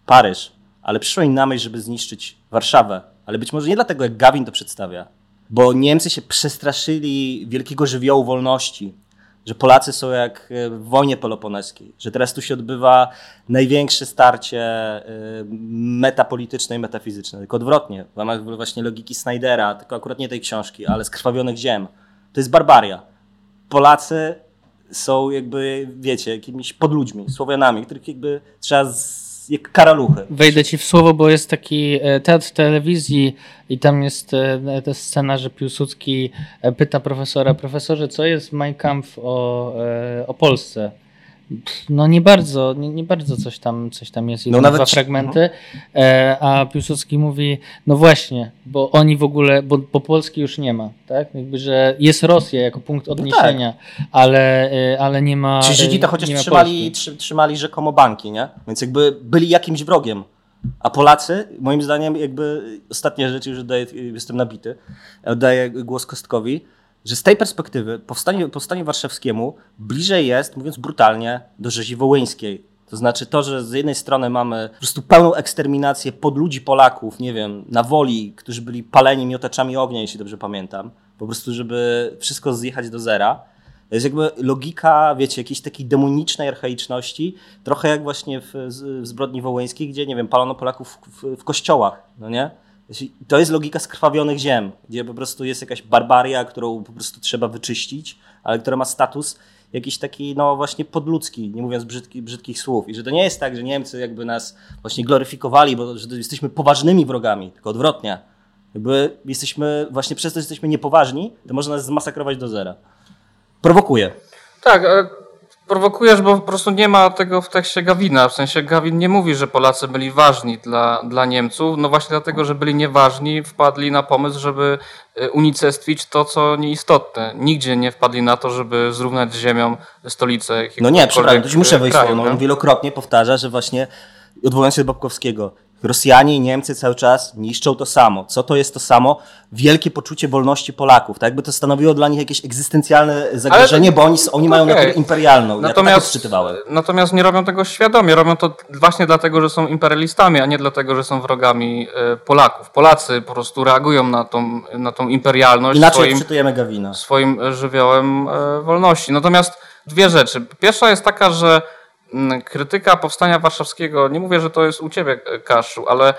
C: Paryż, ale przyszło im na myśl, żeby zniszczyć Warszawę. Ale być może nie dlatego, jak Gawin to przedstawia, bo Niemcy się przestraszyli wielkiego żywiołu wolności, że Polacy są jak e, w wojnie peloponeskiej, że teraz tu się odbywa największe starcie e, metapolityczne i metafizyczne, tylko odwrotnie, w ramach właśnie logiki Snydera, tylko akurat nie tej książki, ale skrwawionych ziem. To jest barbaria. Polacy są jakby, wiecie, jakimiś podludźmi, Słowianami, których jakby trzeba z, jak karaluchy.
A: Wejdę ci w słowo, bo jest taki e, teatr telewizji i tam jest e, ta scena, że Piłsudski e, pyta profesora, profesorze, co jest Mein Kampf o, o Polsce? No nie bardzo, nie, nie bardzo coś tam, coś tam jest,
C: No
A: no,
C: nawet
A: dwa fragmenty, e, a Piłsudski mówi, no właśnie, bo oni w ogóle, bo, bo Polski już nie ma, tak? Jakby, że jest Rosja jako punkt odniesienia, ale, e, ale nie ma
C: Ci Żydzi to
A: e,
C: chociaż trzymali, trzy, trzymali rzekomo banki, nie? Więc jakby byli jakimś wrogiem. A Polacy, moim zdaniem, jakby ostatnia rzecz, już oddaję, jestem nabity, oddaję głos Kostkowi, że z tej perspektywy powstanie, powstanie warszawskiemu bliżej jest, mówiąc brutalnie, do rzezi wołyńskiej. To znaczy to, że z jednej strony mamy po prostu pełną eksterminację podludzi Polaków, nie wiem, na woli, którzy byli paleni miotaczami ognia, jeśli dobrze pamiętam, po prostu, żeby wszystko zjechać do zera. To jest jakby logika, wiecie, jakiejś takiej demonicznej archaiczności, trochę jak właśnie w, w zbrodni wołyńskiej, gdzie, nie wiem, palono Polaków w, w kościołach, no nie? To jest logika skrwawionych ziem, gdzie po prostu jest jakaś barbaria, którą po prostu trzeba wyczyścić, ale która ma status jakiś taki, no właśnie podludzki, nie mówiąc brzydki, brzydkich słów. I że to nie jest tak, że Niemcy jakby nas właśnie gloryfikowali, bo że jesteśmy poważnymi wrogami, tylko odwrotnie. Jakby jesteśmy, właśnie przez to, że jesteśmy niepoważni, to można nas zmasakrować do zera. Prowokuje.
B: Tak, ale prowokujesz, bo po prostu nie ma tego w tekście Gawina. W sensie Gawin nie mówi, że Polacy byli ważni dla, dla Niemców. No właśnie dlatego, że byli nieważni, wpadli na pomysł, żeby e, unicestwić to, co nieistotne. Nigdzie nie wpadli na to, żeby zrównać z ziemią stolicę.
C: No nie, przepraszam, muszę wejść
B: kraju,
C: słowo. No, on wielokrotnie powtarza, że właśnie, odwołując się do Babkowskiego, Rosjanie i Niemcy cały czas niszczą to samo. Co to jest to samo? Wielkie poczucie wolności Polaków. Tak jakby to stanowiło dla nich jakieś egzystencjalne zagrożenie, bo oni, oni mają
B: okej.
C: naturę imperialną. Ja to tak
B: Natomiast, natomiast nie robią tego świadomie. Robią to właśnie dlatego, że są imperialistami, a nie dlatego, że są wrogami e, Polaków. Polacy po prostu reagują na tą, na tą imperialność
C: Inaczej
B: swoim,
C: odczytujemy Gawina.
B: swoim żywiołem e, wolności. Natomiast dwie rzeczy. Pierwsza jest taka, że krytyka powstania warszawskiego, nie mówię, że to jest u ciebie, e, Kaszu, ale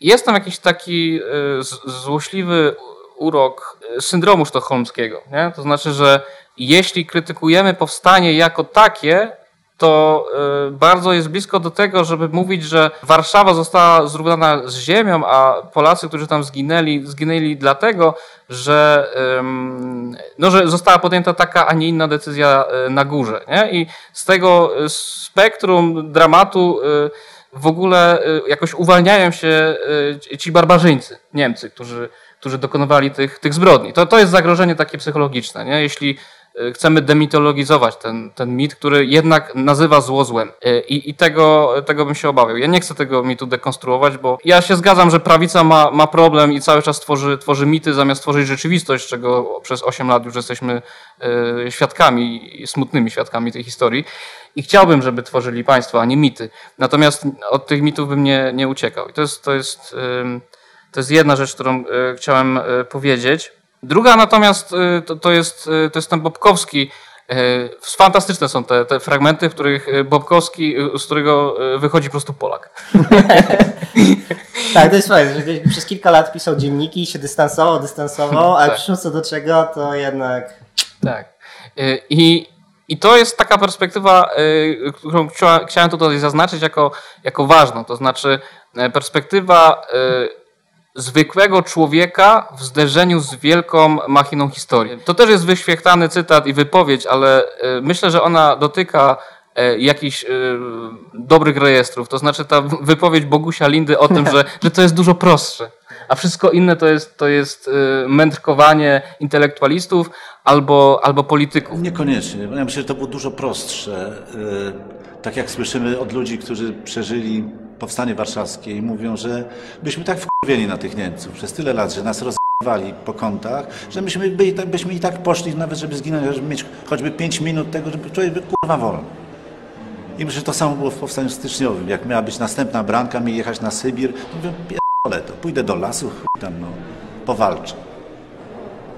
B: jest tam jakiś taki e, złośliwy urok e, syndromu sztokholmskiego. Nie? To znaczy, że jeśli krytykujemy powstanie jako takie, to e, bardzo jest blisko do tego, żeby mówić, że Warszawa została zrównana z ziemią, a Polacy, którzy tam zginęli, zginęli dlatego, że, no, że została podjęta taka, a nie inna decyzja e, na górze. Nie? I z tego e, spektrum dramatu w ogóle jakoś uwalniają się ci barbarzyńcy, Niemcy, którzy, którzy dokonywali tych, tych zbrodni. To, to jest zagrożenie takie psychologiczne. Nie? Jeśli chcemy demitologizować ten, ten mit, który jednak nazywa zło złem. E, I, i tego, tego bym się obawiał. Ja nie chcę tego mitu dekonstruować, bo ja się zgadzam, że prawica ma, ma problem i cały czas tworzy, tworzy mity zamiast tworzyć rzeczywistość, czego przez 8 lat już jesteśmy e, świadkami, smutnymi świadkami tej historii. I chciałbym, żeby tworzyli państwo, a nie mity. Natomiast od tych mitów bym nie, nie uciekał. I to jest, to jest, to jest jedna rzecz, którą y, chciałem y, powiedzieć. Druga natomiast y, to, to, jest, y, to jest ten Bobkowski. Y, Fantastyczne są te, te fragmenty, w których Bobkowski, z którego wychodzi po prostu Polak.
C: Tak, to jest fajne, że przez kilka lat pisał dzienniki, się dystansował, dystansował, ale
B: Tak.
C: przyszło co do czego, to jednak...
B: Tak. I I to jest taka perspektywa, którą chcia- chciałem tutaj zaznaczyć jako, jako ważną. To znaczy perspektywa zwykłego człowieka w zderzeniu z wielką machiną historii. To też jest wyświechtany cytat i wypowiedź, ale y, myślę, że ona dotyka e, jakichś y, dobrych rejestrów. To znaczy ta wypowiedź Bogusia Lindy o tym, że, że to jest dużo prostsze. A wszystko inne to jest, to jest mędrkowanie intelektualistów albo, albo polityków.
F: Niekoniecznie. Ja myślę, że to było dużo prostsze. Tak jak słyszymy od ludzi, którzy przeżyli powstanie warszawskie i mówią, że byśmy tak wkurwieni na tych Niemców przez tyle lat, że nas rozwali po kątach, że myśmy, tak- byśmy i tak poszli nawet, żeby zginąć, żeby mieć choćby 5 minut tego, żeby człowiek był kurwa wolny. I myślę, że to samo było w powstaniu styczniowym. Jak miała być następna bramka, mieli jechać na Sybir, to mówię, pierdolę to, pójdę do lasu, chuj tam, no, powalczę.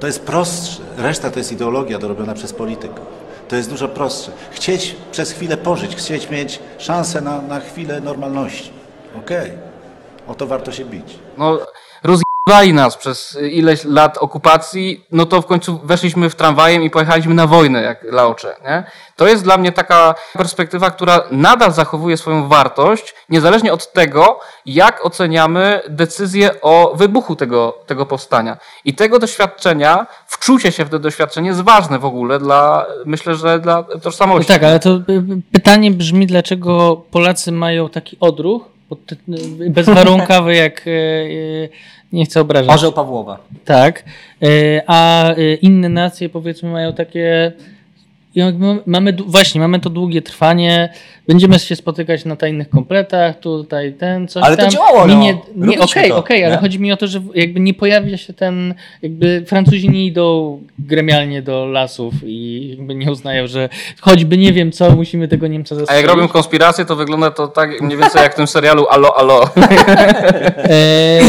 F: To jest prostsze. Reszta to jest ideologia dorobiona przez polityków. To jest dużo prostsze. Chcieć przez chwilę pożyć, chcieć mieć szansę na, na chwilę normalności. Okej. O to warto się bić.
B: no, rozjebali nas przez ileś lat okupacji, no to w końcu weszliśmy w tramwajem i pojechaliśmy na wojnę, jak Laocze, nie? To jest dla mnie taka perspektywa, która nadal zachowuje swoją wartość, niezależnie od tego, jak oceniamy decyzję o wybuchu tego, tego powstania. I tego doświadczenia, wczucie się w to doświadczenie jest ważne w ogóle dla, myślę, że dla
A: No
B: tożsamości.
A: tak, ale to y, y, pytanie brzmi, dlaczego Polacy mają taki odruch bezwarunkowy, jak y, y, nie chcę obrażać.
C: Orzeł Pawłowa.
A: Tak. Y, A inne nacje powiedzmy mają takie. Mamy, właśnie, mamy to długie trwanie, będziemy się spotykać na tajnych kompletach, tutaj ten, coś
C: Ale to
A: tam.
C: działało,
A: Nie,
C: no.
A: nie, nie okej,
C: to,
A: okej, ale
C: nie?
A: chodzi mi o to, że jakby nie pojawia się ten, jakby Francuzi nie idą gremialnie do lasów i jakby nie uznają, że choćby nie wiem co, musimy tego Niemca
B: A
A: zastrzelić.
B: jak robią konspirację, to wygląda to tak mniej więcej jak w tym serialu Alo, Alo.
A: E,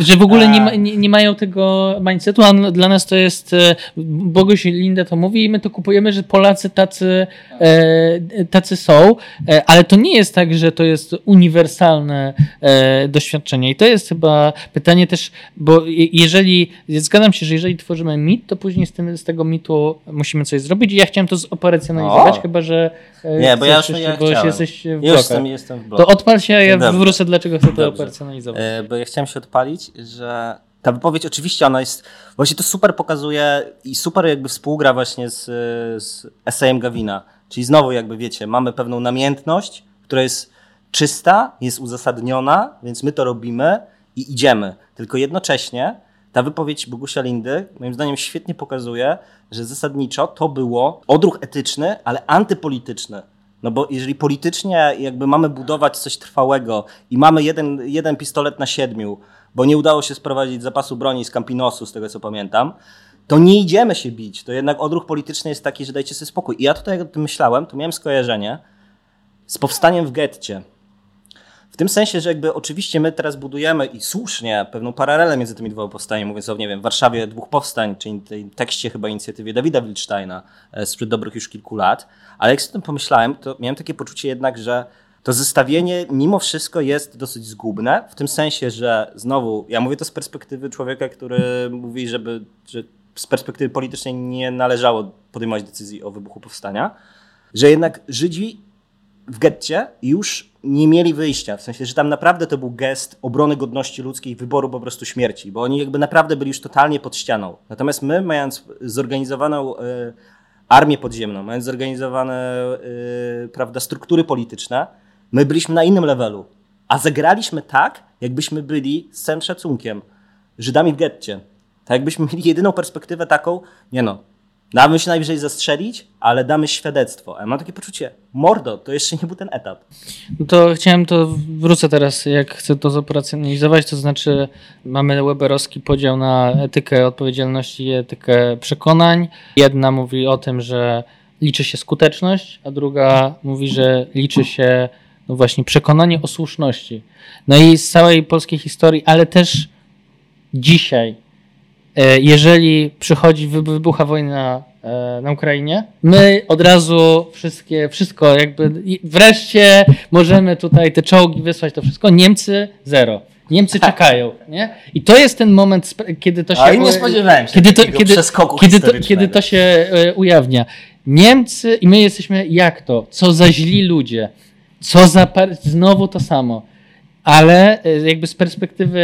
A: że w ogóle nie, ma, nie, nie mają tego mindsetu, a dla nas to jest, e, Boguś Linda to mówi i my to kupujemy, że Polacy tacy, e, tacy są, e, ale to nie jest tak, że to jest uniwersalne e, doświadczenie i to jest chyba pytanie też, bo je- jeżeli, zgadzam się, że jeżeli tworzymy mit, to później z, tym, z tego mitu musimy coś zrobić i ja chciałem to zoperacjonalizować,
C: O!
A: chyba, że e,
C: Nie, bo ja już ja
A: bo
C: chciałem.
A: jesteś w blokach.
C: jestem, jestem w bloku.
A: To odpal się, a ja
C: Dobrze.
A: wrócę, dlaczego chcę to operacjonalizować.
C: Bo ja chciałem się odpalić, że ta wypowiedź oczywiście ona jest, właśnie to super pokazuje i super jakby współgra właśnie z, z esejem Gawina. Czyli znowu jakby wiecie, mamy pewną namiętność, która jest czysta, jest uzasadniona, więc my to robimy i idziemy. Tylko jednocześnie ta wypowiedź Bogusia Lindy moim zdaniem świetnie pokazuje, że zasadniczo to było odruch etyczny, ale antypolityczny. No bo jeżeli politycznie jakby mamy budować coś trwałego i mamy jeden, jeden pistolet na siedmiu, bo nie udało się sprowadzić zapasu broni z Campinosu, z tego co pamiętam, to nie idziemy się bić. To jednak odruch polityczny jest taki, że dajcie sobie spokój. I ja tutaj jak o tym myślałem, to miałem skojarzenie z powstaniem w getcie. W tym sensie, że jakby oczywiście my teraz budujemy i słusznie pewną paralelę między tymi dwoma powstaniami, mówiąc o, nie wiem, Warszawie dwóch powstań, czyli tej tekście chyba inicjatywie Dawida Wilcztajna e, sprzed dobrych już kilku lat, ale jak sobie o tym pomyślałem, to miałem takie poczucie jednak, że to zestawienie mimo wszystko jest dosyć zgubne, w tym sensie, że znowu, ja mówię to z perspektywy człowieka, który mówi, żeby, że z perspektywy politycznej nie należało podejmować decyzji o wybuchu powstania, że jednak Żydzi w getcie już nie mieli wyjścia. W sensie, że tam naprawdę to był gest obrony godności ludzkiej, wyboru po prostu śmierci, bo oni jakby naprawdę byli już totalnie pod ścianą. Natomiast my, mając zorganizowaną e, armię podziemną, mając zorganizowane e, prawda, struktury polityczne, my byliśmy na innym levelu. A zagraliśmy tak, jakbyśmy byli z całym szacunkiem Żydami w getcie. Tak jakbyśmy mieli jedyną perspektywę taką, nie no, damy się najwyżej zastrzelić, ale damy świadectwo. A ja mam takie poczucie, mordo, to jeszcze nie był ten etap.
A: No to chciałem to, wrócę teraz, jak chcę to zoperacjonalizować, to znaczy mamy weberowski podział na etykę odpowiedzialności i etykę przekonań. Jedna mówi o tym, że liczy się skuteczność, a druga mówi, że liczy się no właśnie przekonanie o słuszności. No i z całej polskiej historii, ale też dzisiaj, jeżeli przychodzi, wy- wybucha wojna e, na Ukrainie, my od razu wszystkie, wszystko jakby wreszcie możemy tutaj te czołgi wysłać, to wszystko. Niemcy zero. Niemcy czekają, nie? I to jest ten moment, kiedy to się...
C: A nie spodziewałem się
A: kiedy to, kiedy, kiedy to, kiedy to się e, ujawnia. Niemcy i my jesteśmy jak to? Co za źli ludzie. Co za znowu to samo. Ale e, jakby z perspektywy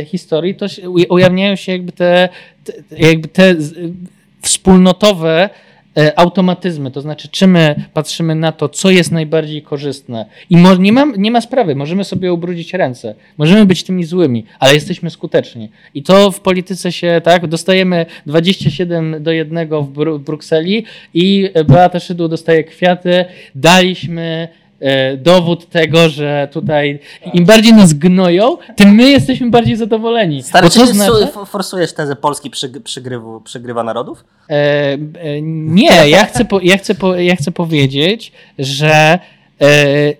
A: e, historii to się, uja- ujawniają się jakby te, te, jakby te z- wspólnotowe e, automatyzmy, to znaczy czy my patrzymy na to, co jest najbardziej korzystne. I mo- nie, ma, nie ma sprawy, możemy sobie ubrudzić ręce, możemy być tymi złymi, ale jesteśmy skuteczni. I to w polityce się, tak, dostajemy 27 do 1 w Bru- Brukseli i Beata Szydło dostaje kwiaty, daliśmy e, dowód tego, że tutaj im bardziej nas gnoją, tym my jesteśmy bardziej zadowoleni.
C: Stary, czy
A: znaczy-
C: su- forsujesz tezę Polski przygrywu, przygrywa narodów?
A: E, e, nie, ja chcę, po, ja, chcę po, ja chcę powiedzieć, że e,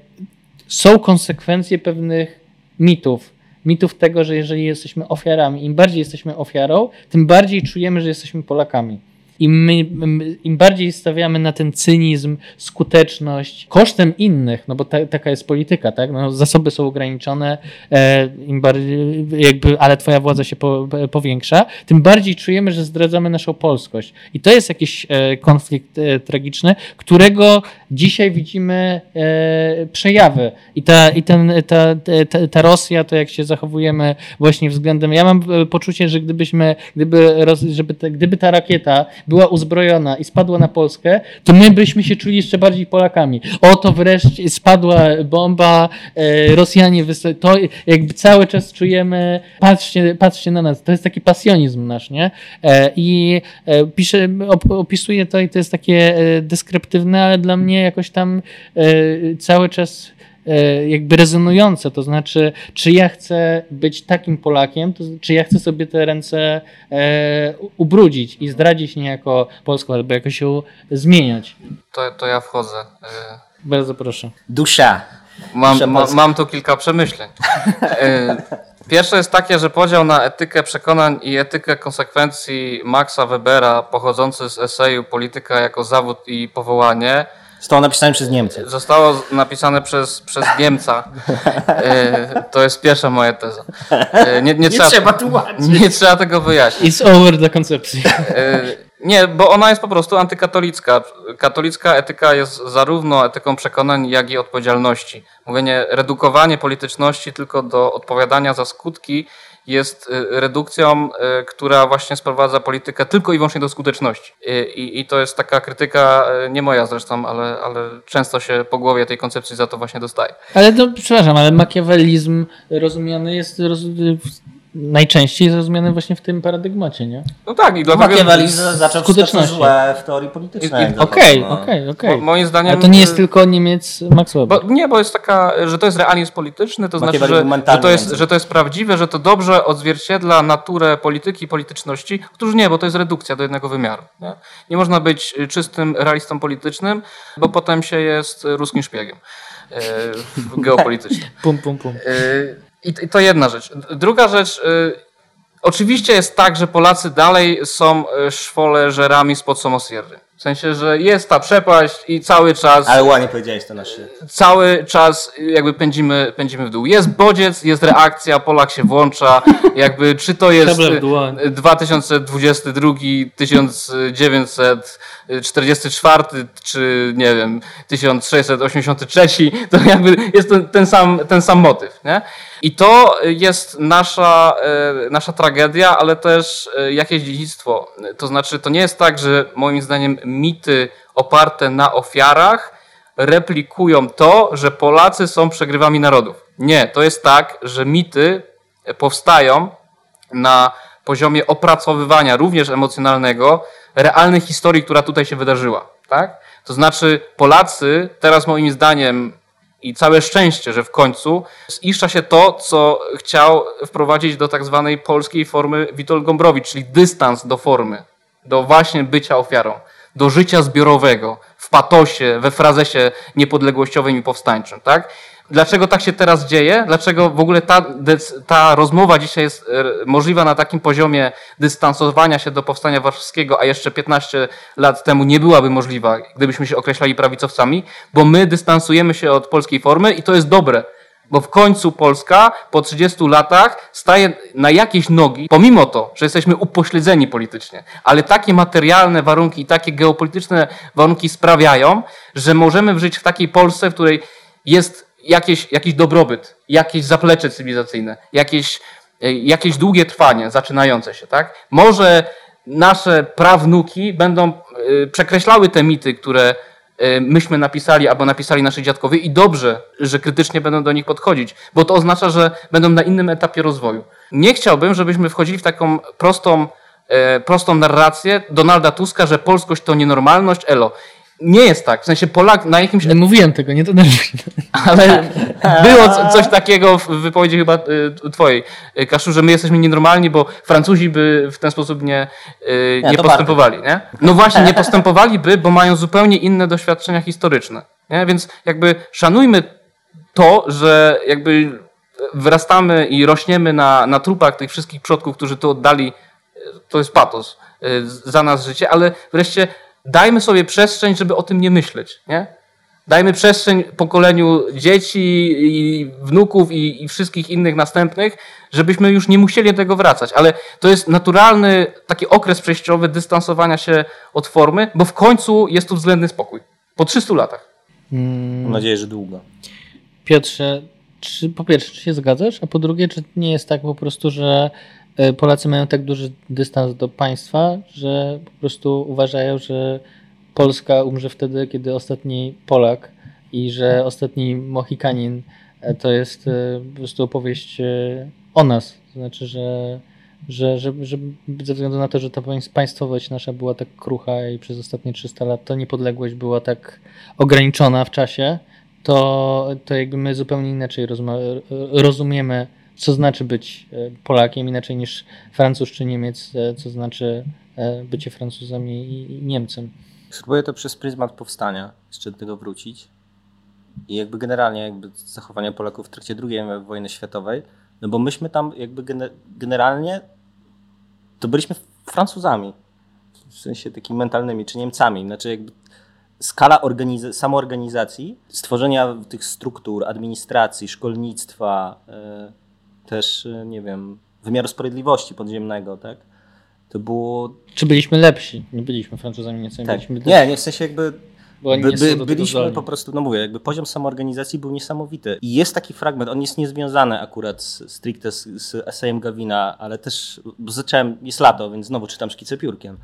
A: są konsekwencje pewnych mitów. Mitów tego, że jeżeli jesteśmy ofiarami, im bardziej jesteśmy ofiarą, tym bardziej czujemy, że jesteśmy Polakami. Im, my, Im bardziej stawiamy na ten cynizm, skuteczność kosztem innych, no bo ta, taka jest polityka, tak? No, zasoby są ograniczone, e, im bardziej, jakby, ale twoja władza się po, powiększa, tym bardziej czujemy, że zdradzamy naszą polskość. I to jest jakiś e, konflikt e, tragiczny, którego dzisiaj widzimy e, przejawy. I, ta, i ten, ta, ta, ta Rosja, to jak się zachowujemy właśnie względem. Ja mam e, poczucie, że gdybyśmy, gdyby, żeby te, gdyby ta rakieta była uzbrojona i spadła na Polskę, to my byśmy się czuli jeszcze bardziej Polakami. Oto wreszcie spadła bomba, e, Rosjanie, to jakby cały czas czujemy, patrzcie, patrzcie na nas. To jest taki pasjonizm nasz, nie? E, I e, piszę, op, opisuję to i to jest takie deskryptywne, ale dla mnie jakoś tam cały czas jakby rezonujące, to znaczy, czy ja chcę być takim Polakiem, to, czy ja chcę sobie te ręce e, ubrudzić i zdradzić niejako Polską, albo jakoś ją zmieniać.
B: To, to ja wchodzę. E,
A: Bardzo proszę.
C: Dusza.
B: Mam,
C: Dusza
B: ma, mam tu kilka przemyśleń. E, Pierwsze jest takie, że podział na etykę przekonań i etykę konsekwencji Maxa Webera, pochodzący z eseju Polityka jako zawód i powołanie,
C: Zostało napisane przez Niemcy.
B: zostało napisane przez, przez Niemca. E, To jest pierwsza moja teza. E, Nie, nie, trzeba,
C: tłumaczyć.
B: nie trzeba tego wyjaśnić.
A: It's over dla koncepcji.
B: E, Nie, bo ona jest po prostu antykatolicka. Katolicka etyka jest zarówno etyką przekonań, jak i odpowiedzialności. Mówienie, redukowanie polityczności tylko do odpowiadania za skutki jest e, redukcją, e, która właśnie sprowadza politykę tylko i wyłącznie do skuteczności. I, i to jest taka krytyka, e, nie moja zresztą, ale, ale często się po głowie tej koncepcji za to właśnie dostaje.
A: Ale to, przepraszam, ale makiawelizm rozumiany jest roz, najczęściej zrozumiany właśnie w tym paradygmacie, nie?
B: No tak, i dlatego...
C: Machiavelli za- zaczął
A: skuteczności.
C: złe w teorii politycznej.
A: Okej,
C: no.
A: okej, okej.
B: Moim zdaniem...
A: Ale to nie jest
B: e,
A: tylko Niemiec Max Weber.
B: Bo, nie, bo jest taka, że to jest realizm polityczny, to znaczy, że, że, to jest, że to jest prawdziwe, że to dobrze odzwierciedla naturę polityki i polityczności. Otóż nie, bo to jest redukcja do jednego wymiaru. Nie, nie można być czystym realistą politycznym, bo potem się jest ruskim szpiegiem e, geopolitycznym.
A: Pum, pum, pum.
B: I to jedna rzecz. Druga rzecz. y, Oczywiście jest tak, że Polacy dalej są y, szwoleżerami spod Somosierry. W sensie, że jest ta przepaść i cały czas
C: Ale ładnie powiedziałeś to na
B: cały czas jakby pędzimy, pędzimy w dół. Jest bodziec, jest reakcja, Polak się włącza, jakby czy to jest
A: Szabla w dłoń.
B: y, 2022, 1944, czy nie wiem, 1683, to jakby jest ten, ten, sam, ten sam motyw. Nie? I to jest nasza, e, nasza tragedia, ale też e, jakieś dziedzictwo. To znaczy, to nie jest tak, że moim zdaniem mity oparte na ofiarach replikują to, że Polacy są przegrywami narodów. Nie, to jest tak, że mity powstają na poziomie opracowywania również emocjonalnego realnej historii, która tutaj się wydarzyła. Tak? To znaczy Polacy teraz moim zdaniem i całe szczęście, że w końcu ziszcza się to, co chciał wprowadzić do tak zwanej polskiej formy Witold Gombrowicz, czyli dystans do formy, do właśnie bycia ofiarą, do życia zbiorowego, w patosie, we frazesie niepodległościowym i powstańczym. Tak? Dlaczego tak się teraz dzieje? Dlaczego w ogóle ta, ta rozmowa dzisiaj jest e, możliwa na takim poziomie dystansowania się do powstania warszawskiego, a jeszcze 15 lat temu nie byłaby możliwa, gdybyśmy się określali prawicowcami, bo my dystansujemy się od polskiej formy i to jest dobre. Bo w końcu Polska po 30 latach staje na jakieś nogi, pomimo to, że jesteśmy upośledzeni politycznie, ale takie materialne warunki i takie geopolityczne warunki sprawiają, że możemy żyć w takiej Polsce, w której jest jakieś, jakiś dobrobyt, jakieś zaplecze cywilizacyjne, jakieś, e, jakieś długie trwanie zaczynające się, tak? Może nasze prawnuki będą e, przekreślały te mity, które e, myśmy napisali albo napisali nasi dziadkowie i dobrze, że krytycznie będą do nich podchodzić, bo to oznacza, że będą na innym etapie rozwoju. Nie chciałbym, żebyśmy wchodzili w taką prostą, prostą narrację Donalda Tuska, że polskość to nienormalność, elo nie jest tak. W sensie Polak na jakimś.
A: Nie mówiłem tego, nie to
B: Ale było coś takiego w wypowiedzi chyba y, twojej, y, Kaszu, że my jesteśmy nienormalni, bo Francuzi by w ten sposób nie, y, nie, nie postępowali. Nie? No właśnie, nie postępowaliby, bo mają zupełnie inne doświadczenia historyczne. Nie? Więc jakby szanujmy to, że jakby wyrastamy i rośniemy na, na trupach tych wszystkich przodków, którzy tu oddali, to jest patos, za nas życie, ale wreszcie dajmy sobie przestrzeń, żeby o tym nie myśleć. Nie? Dajmy przestrzeń pokoleniu dzieci i wnuków i, i, wszystkich innych następnych, żebyśmy już nie musieli do tego wracać. Ale to jest naturalny taki okres przejściowy dystansowania się od formy, bo w końcu jest tu względny spokój. Po 300 latach.
C: Hmm. Mam nadzieję, że długo.
A: Piotrze, czy, po pierwsze, czy się zgadzasz? A po drugie, czy nie jest tak po prostu, że Polacy mają tak duży dystans do państwa, że po prostu uważają, że Polska umrze wtedy, kiedy ostatni Polak i że ostatni Mohikanin e, to jest e, po prostu opowieść o nas. To znaczy, że, że, że, że ze względu na to, że ta państwowość nasza była tak krucha i przez ostatnie 300 lat ta niepodległość była tak ograniczona w czasie, to, to jakby my zupełnie inaczej rozumiemy co znaczy być e, Polakiem, inaczej niż Francuz czy Niemiec, e, co znaczy e, bycie Francuzem i Niemcem.
C: Spróbuję to przez pryzmat powstania jeszcze do tego wrócić. I jakby generalnie jakby zachowania Polaków w trakcie II wojny światowej, no bo myśmy tam jakby generalnie to byliśmy Francuzami, w sensie takimi mentalnymi, czy Niemcami. Znaczy jakby skala organiz- samoorganizacji, stworzenia tych struktur, administracji, szkolnictwa, też, y, nie wiem, wymiaru sprawiedliwości podziemnego, tak? To było...
A: Czy byliśmy lepsi? Nie byliśmy Francuzami, nie
C: tak.
A: byliśmy
C: Nie, nie, w sensie jakby by, by, byliśmy po prostu, no mówię, jakby poziom samoorganizacji był niesamowity. I jest taki fragment, on jest niezwiązany akurat z, stricte z, z esejem Gawina, ale też, zacząłem, jest lato, więc znowu czytam szkice piórkiem.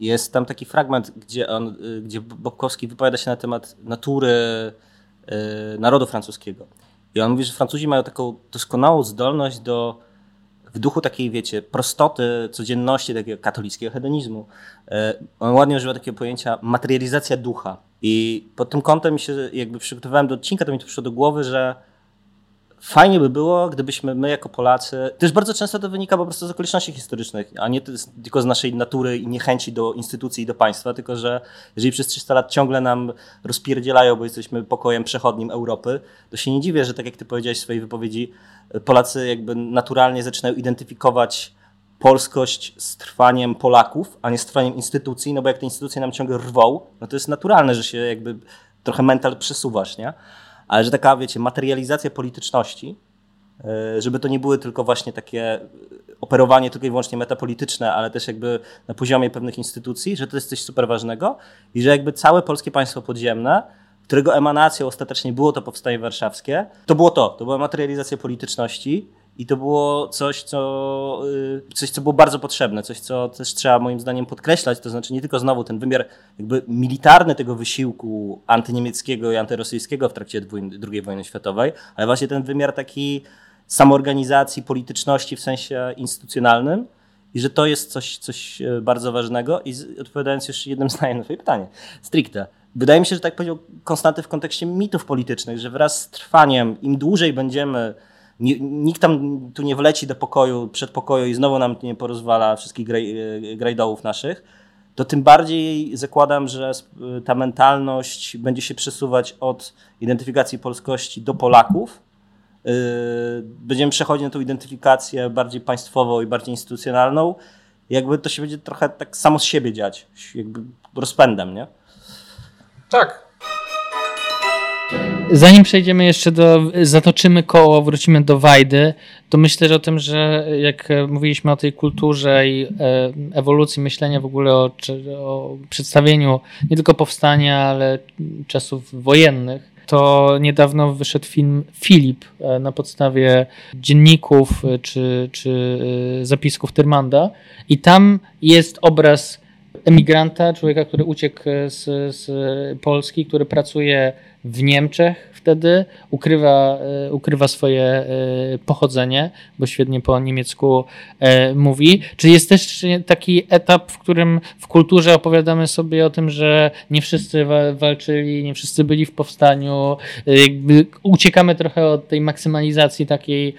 C: Jest tam taki fragment, gdzie, on, y, gdzie Bobkowski wypowiada się na temat natury y, narodu francuskiego. I on mówi, że Francuzi mają taką doskonałą zdolność do w duchu takiej, wiecie, prostoty, codzienności, takiego katolickiego hedonizmu. E, on ładnie używa takiego pojęcia materializacja ducha. I pod tym kątem się jakby przygotowywałem do odcinka, to mi to przyszło do głowy, że fajnie by było, gdybyśmy my jako Polacy, też bardzo często to wynika po prostu z okoliczności historycznych, a nie tylko z naszej natury i niechęci do instytucji i do państwa, tylko że jeżeli przez 300 lat ciągle nam rozpierdzielają, bo jesteśmy pokojem przechodnim Europy, to się nie dziwię, że tak jak ty powiedziałeś w swojej wypowiedzi, Polacy jakby naturalnie zaczynają identyfikować polskość z trwaniem Polaków, a nie z trwaniem instytucji, no bo jak te instytucje nam ciągle rwą, no to jest naturalne, że się jakby trochę mental przesuwasz, nie? Ale że taka, wiecie, materializacja polityczności, e, żeby to nie były tylko właśnie takie operowanie tylko i wyłącznie metapolityczne, ale też jakby na poziomie pewnych instytucji, że to jest coś super ważnego i że jakby całe polskie państwo podziemne, którego emanacją ostatecznie było to powstanie warszawskie, to było to, to była materializacja polityczności i to było coś, co, y, coś, co było bardzo potrzebne, coś, co też trzeba moim zdaniem podkreślać, to znaczy nie tylko znowu ten wymiar jakby militarny tego wysiłku antyniemieckiego i antyrosyjskiego w trakcie II wojny światowej, ale właśnie ten wymiar taki samoorganizacji, polityczności w sensie instytucjonalnym i że to jest coś, coś y, bardzo ważnego i odpowiadając jeszcze jednym zdaniem na twoje pytanie, stricte, wydaje mi się, że tak powiedział Konstanty w kontekście mitów politycznych, że wraz z trwaniem, im dłużej będziemy nikt tam tu nie wleci do pokoju, przedpokoju i znowu nam nie porozwala wszystkich e, grajdołów naszych, to tym bardziej zakładam, że ta mentalność będzie się przesuwać od identyfikacji polskości do Polaków. E, będziemy przechodzić na tą identyfikację bardziej państwową i bardziej instytucjonalną. Jakby to się będzie trochę tak samo z siebie dziać, jakby rozpędem, nie?
B: Tak,
A: Zanim przejdziemy jeszcze do, zatoczymy koło, wrócimy do Wajdy, to myślę że o tym, że jak mówiliśmy o tej kulturze i e, ewolucji myślenia w ogóle o, o przedstawieniu nie tylko powstania, ale czasów wojennych, to niedawno wyszedł film Filip e, na podstawie dzienników e, czy, czy zapisków Tyrmanda. I tam jest obraz emigranta, człowieka, który uciekł z, z Polski, który pracuje w Niemczech wtedy, ukrywa, e, ukrywa swoje e, pochodzenie, bo świetnie po niemiecku e, mówi. Czy jest też taki etap, w którym w kulturze opowiadamy sobie o tym, że nie wszyscy walczyli, nie wszyscy byli w powstaniu, jakby uciekamy trochę od tej maksymalizacji takiej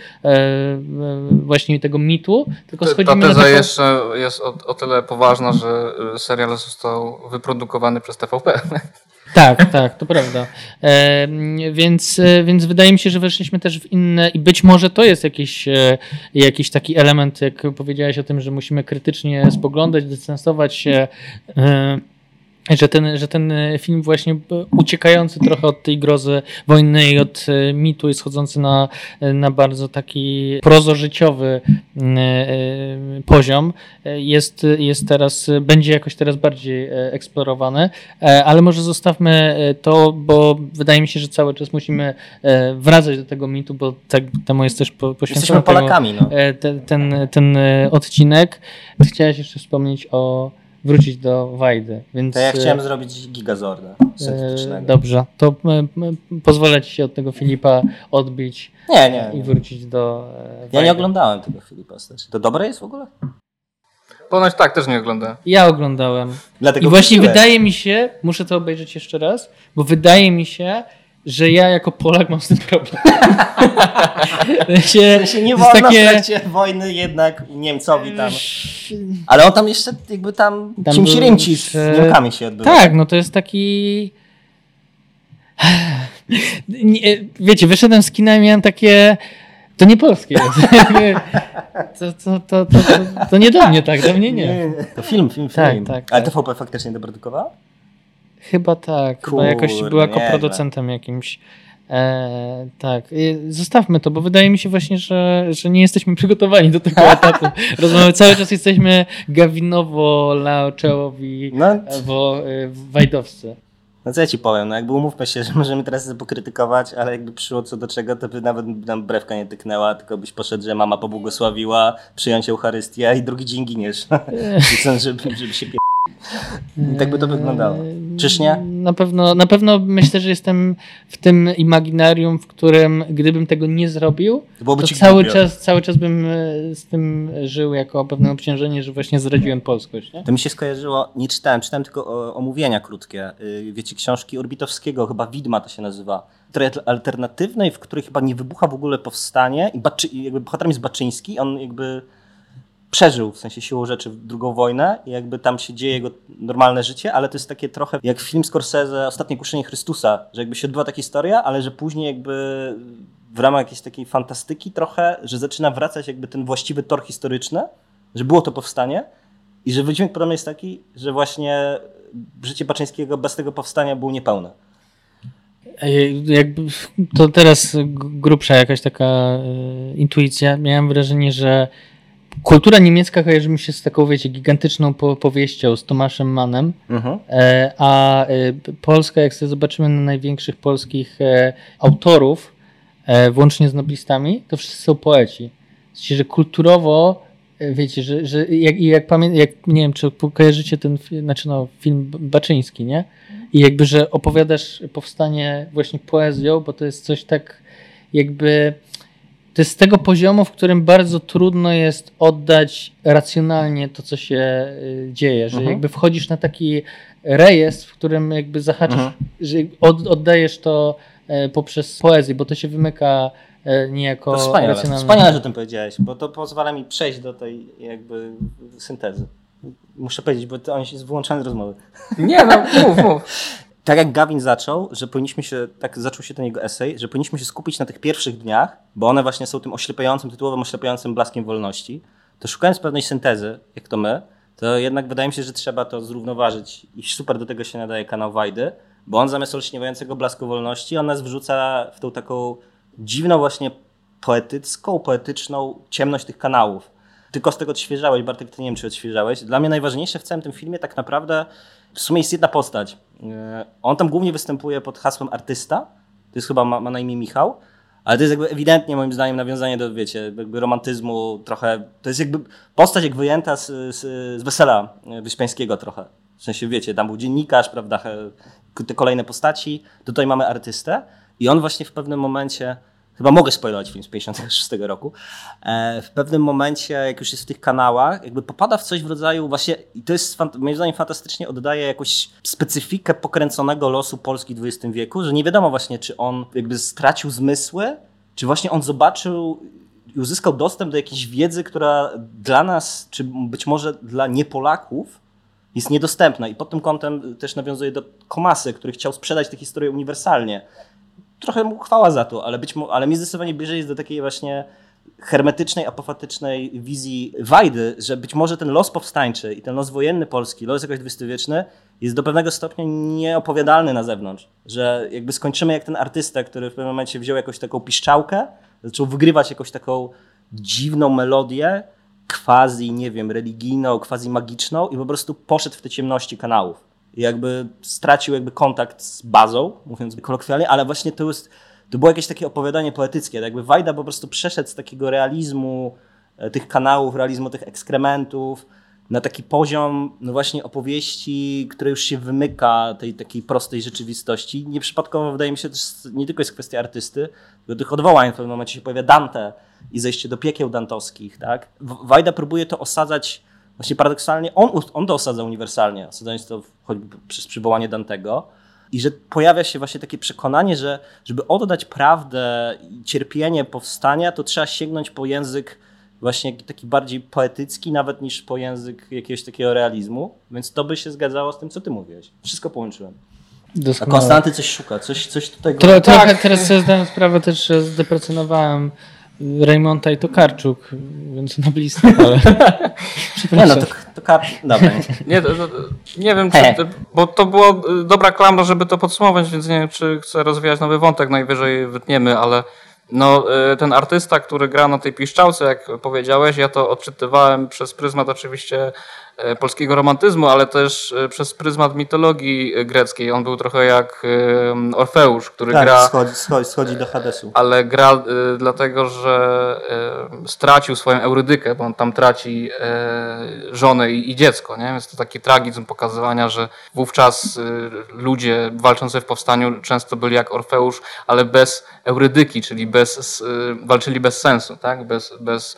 A: właśnie tego mitu, tylko schodzimy
B: Ta teza
A: na taką...
B: jeszcze jest o, o tyle poważna, że serial został wyprodukowany przez TVP.
A: Tak, tak, to prawda. E, więc, więc wydaje mi się, że weszliśmy też w inne i być może to jest jakiś, e, jakiś taki element, jak powiedziałeś o tym, że musimy krytycznie spoglądać, dystansować się. E, że ten, że ten film właśnie uciekający trochę od tej grozy wojny i od e, mitu i schodzący na, na bardzo taki prozożyciowy e, e, poziom jest, jest teraz, będzie jakoś teraz bardziej eksplorowany, ale może zostawmy to, bo wydaje mi się, że cały czas musimy wracać do tego mitu, bo tak temu jest też poświęcony
C: Jesteśmy Polakami, no.
A: ten, ten, ten odcinek. Chciałeś jeszcze wspomnieć o wrócić do Wajdy. Więc,
C: to ja chciałem e, zrobić Gigazorda syntetycznego.
A: Dobrze, to e, pozwolę ci się od tego Filipa odbić
C: nie, nie,
A: i wrócić do
C: Wajdy. Ja nie oglądałem tego Filipa. To dobre jest w ogóle?
B: Ponoć tak, też nie oglądałem.
A: Ja oglądałem.
C: Dlatego
A: I właśnie wydaje mi się, muszę to obejrzeć jeszcze raz, bo wydaje mi się, że ja jako Polak mam z tym problem.
C: się, się nie wolno takie... w trakcie wojny jednak Niemcowi tam. Ale on tam jeszcze jakby tam, tam czymś rymci z Niemkami się odbywa.
A: Tak, no to jest taki... Wiecie, wyszedłem z kina i miałem takie... To nie polskie to, to, to, to, to, nie do mnie tak, do mnie nie.
C: To film, film, tak, film. Tak, tak, Ale TVP faktycznie doprodukowała?
A: Chyba tak. Kur, chyba jakoś była koproducentem jakimś. E, tak, zostawmy to, bo wydaje mi się właśnie, że, że nie jesteśmy przygotowani do tego etapu rozmowy. Cały czas jesteśmy gawinowo, laoczołowi, no. bo e, wajdowscy.
C: No co ja ci powiem, no jakby umówmy się, że możemy teraz sobie pokrytykować, ale jakby przyszło co do czego, to by nawet nam brewka nie tyknęła, tylko byś poszedł, że mama pobłogosławiła, przyjąć Eucharystię i drugi dzień giniesz. żeby, żeby się i tak by to wyglądało. Czyż nie?
A: Na pewno, na pewno myślę, że jestem w tym imaginarium, w którym gdybym tego nie zrobił, to, to cały, czas, cały czas bym e, z tym żył jako pewne obciążenie, że właśnie zdradziłem polskość. Nie?
C: To mi się skojarzyło, nie czytałem, czytałem tylko omówienia krótkie. Y, wiecie, książki Orbitowskiego, chyba Widma to się nazywa alternatywnej, w której chyba nie wybucha w ogóle powstanie i Baczy, jakby bohaterem jest Baczyński, on jakby przeżył w sensie siłą rzeczy drugą wojnę i jakby tam się dzieje jego normalne życie, ale to jest takie trochę jak film Scorsese Ostatnie kuszenie Chrystusa, że jakby się odbywa taka historia, ale że później jakby w ramach jakiejś takiej fantastyki trochę, że zaczyna wracać jakby ten właściwy tor historyczny, że było to powstanie i że wydźwięk podobny jest taki, że właśnie życie Baczyńskiego bez tego powstania było niepełne.
A: Jakby to teraz grubsza jakaś taka e, intuicja. Miałem wrażenie, że Kultura niemiecka kojarzy mi się z taką, wiecie, gigantyczną powieścią z Tomaszem Mannem, mhm. E, a e, Polska, jak sobie zobaczymy na największych polskich e, autorów, włącznie z noblistami, to wszyscy są poeci. Znaczy, że kulturowo, wiecie, że, że jak, jak, pamię- jak nie wiem, czy kojarzycie ten znaczy no, film Baczyński, nie? I jakby, że opowiadasz powstanie właśnie poezją, bo to jest coś tak jakby to jest z tego poziomu, w którym bardzo trudno jest oddać racjonalnie to, co się y, dzieje, że mhm. jakby wchodzisz na taki rejestr, w którym jakby zahaczasz, mhm. że oddajesz to e, poprzez poezję, bo to się wymyka e, niejako to wspaniale, racjonalnie.
C: Wspaniale, że o tym powiedziałeś, bo to pozwala mi przejść do tej jakby syntezy. Muszę powiedzieć, bo to on jest wyłączany z rozmowy.
B: Nie no, mów, mów.
C: tak jak Gawin zaczął, że powinniśmy się, tak zaczął się ten jego esej, że powinniśmy się skupić na tych pierwszych dniach, bo one właśnie są tym oślepiającym, tytułowym oślepiającym blaskiem wolności, to szukając pewnej syntezy, jak to my, to jednak wydaje mi się, że trzeba to zrównoważyć i super do tego się nadaje kanał Wajdy, Bo on zamiast olśniewającego blasku wolności, on nas wrzuca w tą taką dziwną właśnie poetycką, poetyczną ciemność tych kanałów. Tylko z tego odświeżałeś, Bartek, ty nie wiem, czy odświeżałeś. Dla mnie najważniejsze w całym tym filmie tak naprawdę w sumie jest jedna postać. E, On tam głównie występuje pod hasłem artysta. To jest chyba, ma, ma na imię Michał. Ale to jest jakby ewidentnie moim zdaniem nawiązanie do, wiecie, jakby romantyzmu trochę. To jest jakby postać jak wyjęta z, z, z wesela Wyspiańskiego trochę. W sensie, wiecie, tam był dziennikarz, prawda, te kolejne postaci. Tutaj mamy artystę i on właśnie w pewnym momencie, chyba mogę spoilować film z 56 roku, e, w pewnym momencie, jak już jest w tych kanałach, jakby popada w coś w rodzaju właśnie, i to jest moim zdaniem fantastycznie oddaje jakąś specyfikę pokręconego losu Polski w XX wieku, że nie wiadomo właśnie, czy on jakby stracił zmysły, czy właśnie on zobaczył i uzyskał dostęp do jakiejś wiedzy, która dla nas, czy być może dla niepolaków, jest niedostępna. I pod tym kątem też nawiązuje do Komasy, który chciał sprzedać tę historię uniwersalnie. Trochę mu chwała za to, ale, być ale mi zdecydowanie bliżej jest do takiej właśnie hermetycznej, apofatycznej wizji Wajdy, że być może ten los powstańczy i ten los wojenny polski, los jakoś dwudziestowieczny jest do pewnego stopnia nieopowiadalny na zewnątrz. Że jakby skończymy jak ten artysta, który w pewnym momencie wziął jakąś taką piszczałkę, zaczął wygrywać jakąś taką dziwną melodię, quasi, nie wiem, religijną, quasi magiczną i po prostu poszedł w te ciemności kanałów. Jakby stracił jakby kontakt z bazą, mówiąc kolokwialnie, ale właśnie to jest, to było jakieś takie opowiadanie poetyckie. tak Jakby Wajda po prostu przeszedł z takiego realizmu e, tych kanałów, realizmu tych ekskrementów na taki poziom no właśnie opowieści, które już się wymyka tej takiej prostej rzeczywistości. Nieprzypadkowo wydaje mi się też, nie tylko jest kwestia artysty, do tych odwołań w pewnym momencie się pojawia Dante i zejście do piekieł dantowskich. Tak? Wajda próbuje to osadzać Właśnie paradoksalnie on, on to osadza uniwersalnie, osadzając to choćby przez przywołanie Dantego. I że pojawia się właśnie takie przekonanie, że żeby oddać prawdę i cierpienie powstania, to trzeba sięgnąć po język właśnie taki bardziej poetycki, nawet niż po język jakiegoś takiego realizmu. Więc to by się zgadzało z tym, co ty mówiłeś. Wszystko połączyłem. A
G: Doskonale.
C: Konstanty coś szuka, coś, coś tutaj...
G: Tro, trochę teraz sobie zdałem sprawę też, że zdeprecjonowałem Raymonta i Tokarczuk, więc na blisko, ale...
C: Nie no, to, to kap... Dobra.
B: Nie, to, to, nie wiem, czy, bo to była y, dobra klamra, żeby to podsumować, więc nie wiem, czy chcę rozwijać nowy wątek, najwyżej wytniemy, ale no, y, ten artysta, który gra na tej piszczałce, jak powiedziałeś, ja to odczytywałem przez pryzmat oczywiście polskiego romantyzmu, ale też y, przez pryzmat mitologii greckiej. On był trochę jak y, Orfeusz, który
C: Tak,
B: gra
C: schodzi, schodzi, schodzi do Hadesu.
B: ale gra dlatego, że stracił swoją eurydykę, bo on tam traci żonę i, dziecko, nie? Więc to taki tragizm pokazywania, że wówczas ludzie walczący w powstaniu często byli jak Orfeusz, ale bez eurydyki, czyli bez, walczyli bez sensu, tak? Bez, bez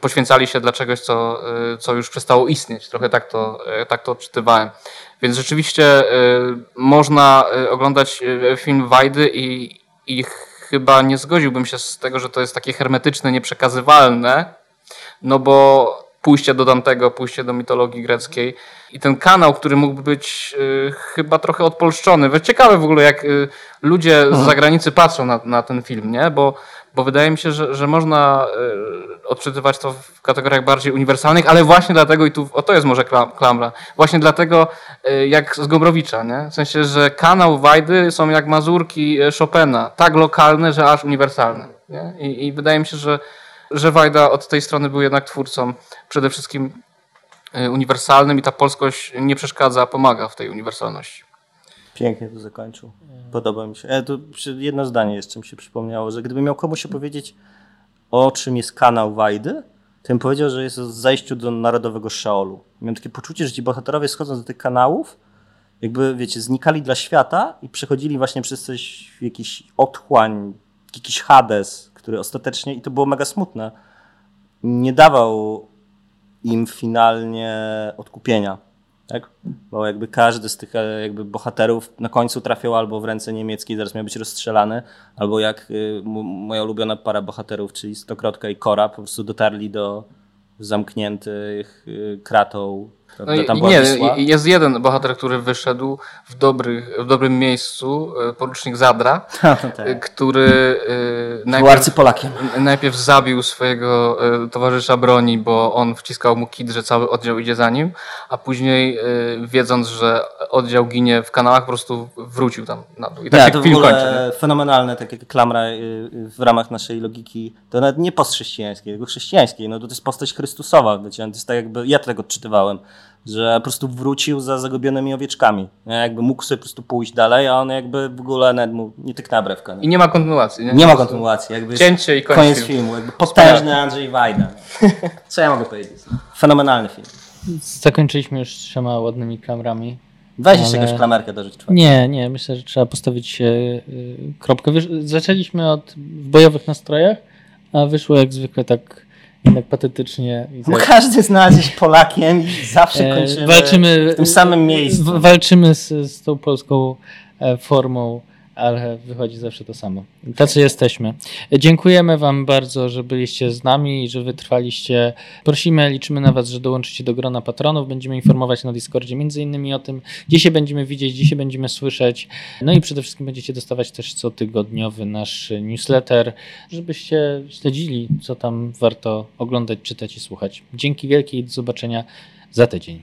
B: poświęcali się dla czegoś, co, y, co już przestało istnieć. Trochę tak to, y, tak to odczytywałem. Więc rzeczywiście y, można oglądać film Wajdy i, i chyba nie zgodziłbym się z tego, że to jest takie hermetyczne, nieprzekazywalne, no bo pójście do Dantego, pójście do mitologii greckiej i ten kanał, który mógłby być y, chyba trochę odpolszczony. We- Ciekawe w ogóle, jak y, ludzie z zagranicy patrzą na, na ten film, nie? Bo, bo wydaje mi się, że, że można y, odczytywać to w kategoriach bardziej uniwersalnych, ale właśnie dlatego, i tu o to jest może klam- klamra, właśnie dlatego y, jak z Gombrowicza, nie? W sensie, że kanał Wajdy są jak mazurki y, Chopina, tak lokalne, że aż uniwersalne. Nie? I, I wydaje mi się, że, że Wajda od tej strony był jednak twórcą przede wszystkim uniwersalnym i ta polskość nie przeszkadza, pomaga w tej uniwersalności.
C: Pięknie to zakończył. Podoba mi się. E, jedno zdanie jeszcze mi się przypomniało, że gdybym miał komuś opowiedzieć, o czym jest kanał Wajdy, to bym powiedział, że jest o zajściu do narodowego Szeolu. Miałem takie poczucie, że ci bohaterowie schodząc do tych kanałów, jakby, wiecie, znikali dla świata i przechodzili właśnie przez coś, jakiś otchłań, jakiś Hades, który ostatecznie, i to było mega smutne, nie dawał im finalnie odkupienia. Tak? Bo jakby każdy z tych e, jakby bohaterów na końcu trafiał albo w ręce niemieckie i zaraz miał być rozstrzelany, albo jak y, moja ulubiona para bohaterów, czyli Stokrotka i Kora, po prostu dotarli do zamkniętych y, kratą?
B: No i,
C: Tam była
B: nie,
C: Wisła.
B: jest jeden bohater, który wyszedł w, w dobrym miejscu, e, porucznik Zadra,
C: tak.
B: e, który e, najpierw,
C: arcypolakiem.
B: najpierw zabił swojego e, towarzysza broni, bo on wciskał mu kit, że cały oddział idzie za nim, a później wiedząc, że oddział ginie w kanałach, po prostu wrócił tam na dół. I tak
C: Nie,
B: się film kończy. nie?
C: fenomenalne, tak jak klamra y, y, w ramach naszej logiki, to nawet nie postchrześcijańskiej, tylko chrześcijańskiej, no to, to jest postać Chrystusowa, wiecie, to jest tak jakby, ja tego odczytywałem, że po prostu wrócił za zagubionymi owieczkami, nie? jakby mógł sobie po prostu pójść dalej, a on jakby w ogóle nawet mu nie tyk na brewkę.
B: I
C: Nie,
B: nie ma kontynuacji. Nie,
C: nie ma kontynuacji, jakby
B: Cięcie i koniec
C: koniec
B: filmu.
C: filmu, jakby potężny Andrzej Wajda. Co ja mogę powiedzieć? Fenomenalny film.
A: Zakończyliśmy już trzema ładnymi klamrami.
C: Weź jeszcze jakąś klamerkę dorzuć. czwartą.
A: Nie, nie, myślę, że trzeba postawić e, y, kropkę. Wiesz, zaczęliśmy od w bojowych nastrojach, a wyszło jak zwykle tak jednak patetycznie. Tak,
C: każdy z nas jest Polakiem i zawsze
A: e,
C: kończymy
A: walczymy
C: w tym samym miejscu.
A: Walczymy z, z tą polską e, formą, ale wychodzi zawsze to samo. Tacy jesteśmy. Dziękujemy Wam bardzo, że byliście z nami i że wytrwaliście. Prosimy, liczymy na Was, że dołączycie do grona patronów. Będziemy informować na Discordzie między innymi o tym, gdzie się będziemy widzieć, gdzie się będziemy słyszeć. No i przede wszystkim będziecie dostawać też cotygodniowy nasz newsletter, żebyście śledzili, co tam warto oglądać, czytać i słuchać. Dzięki wielkie i do zobaczenia za tydzień.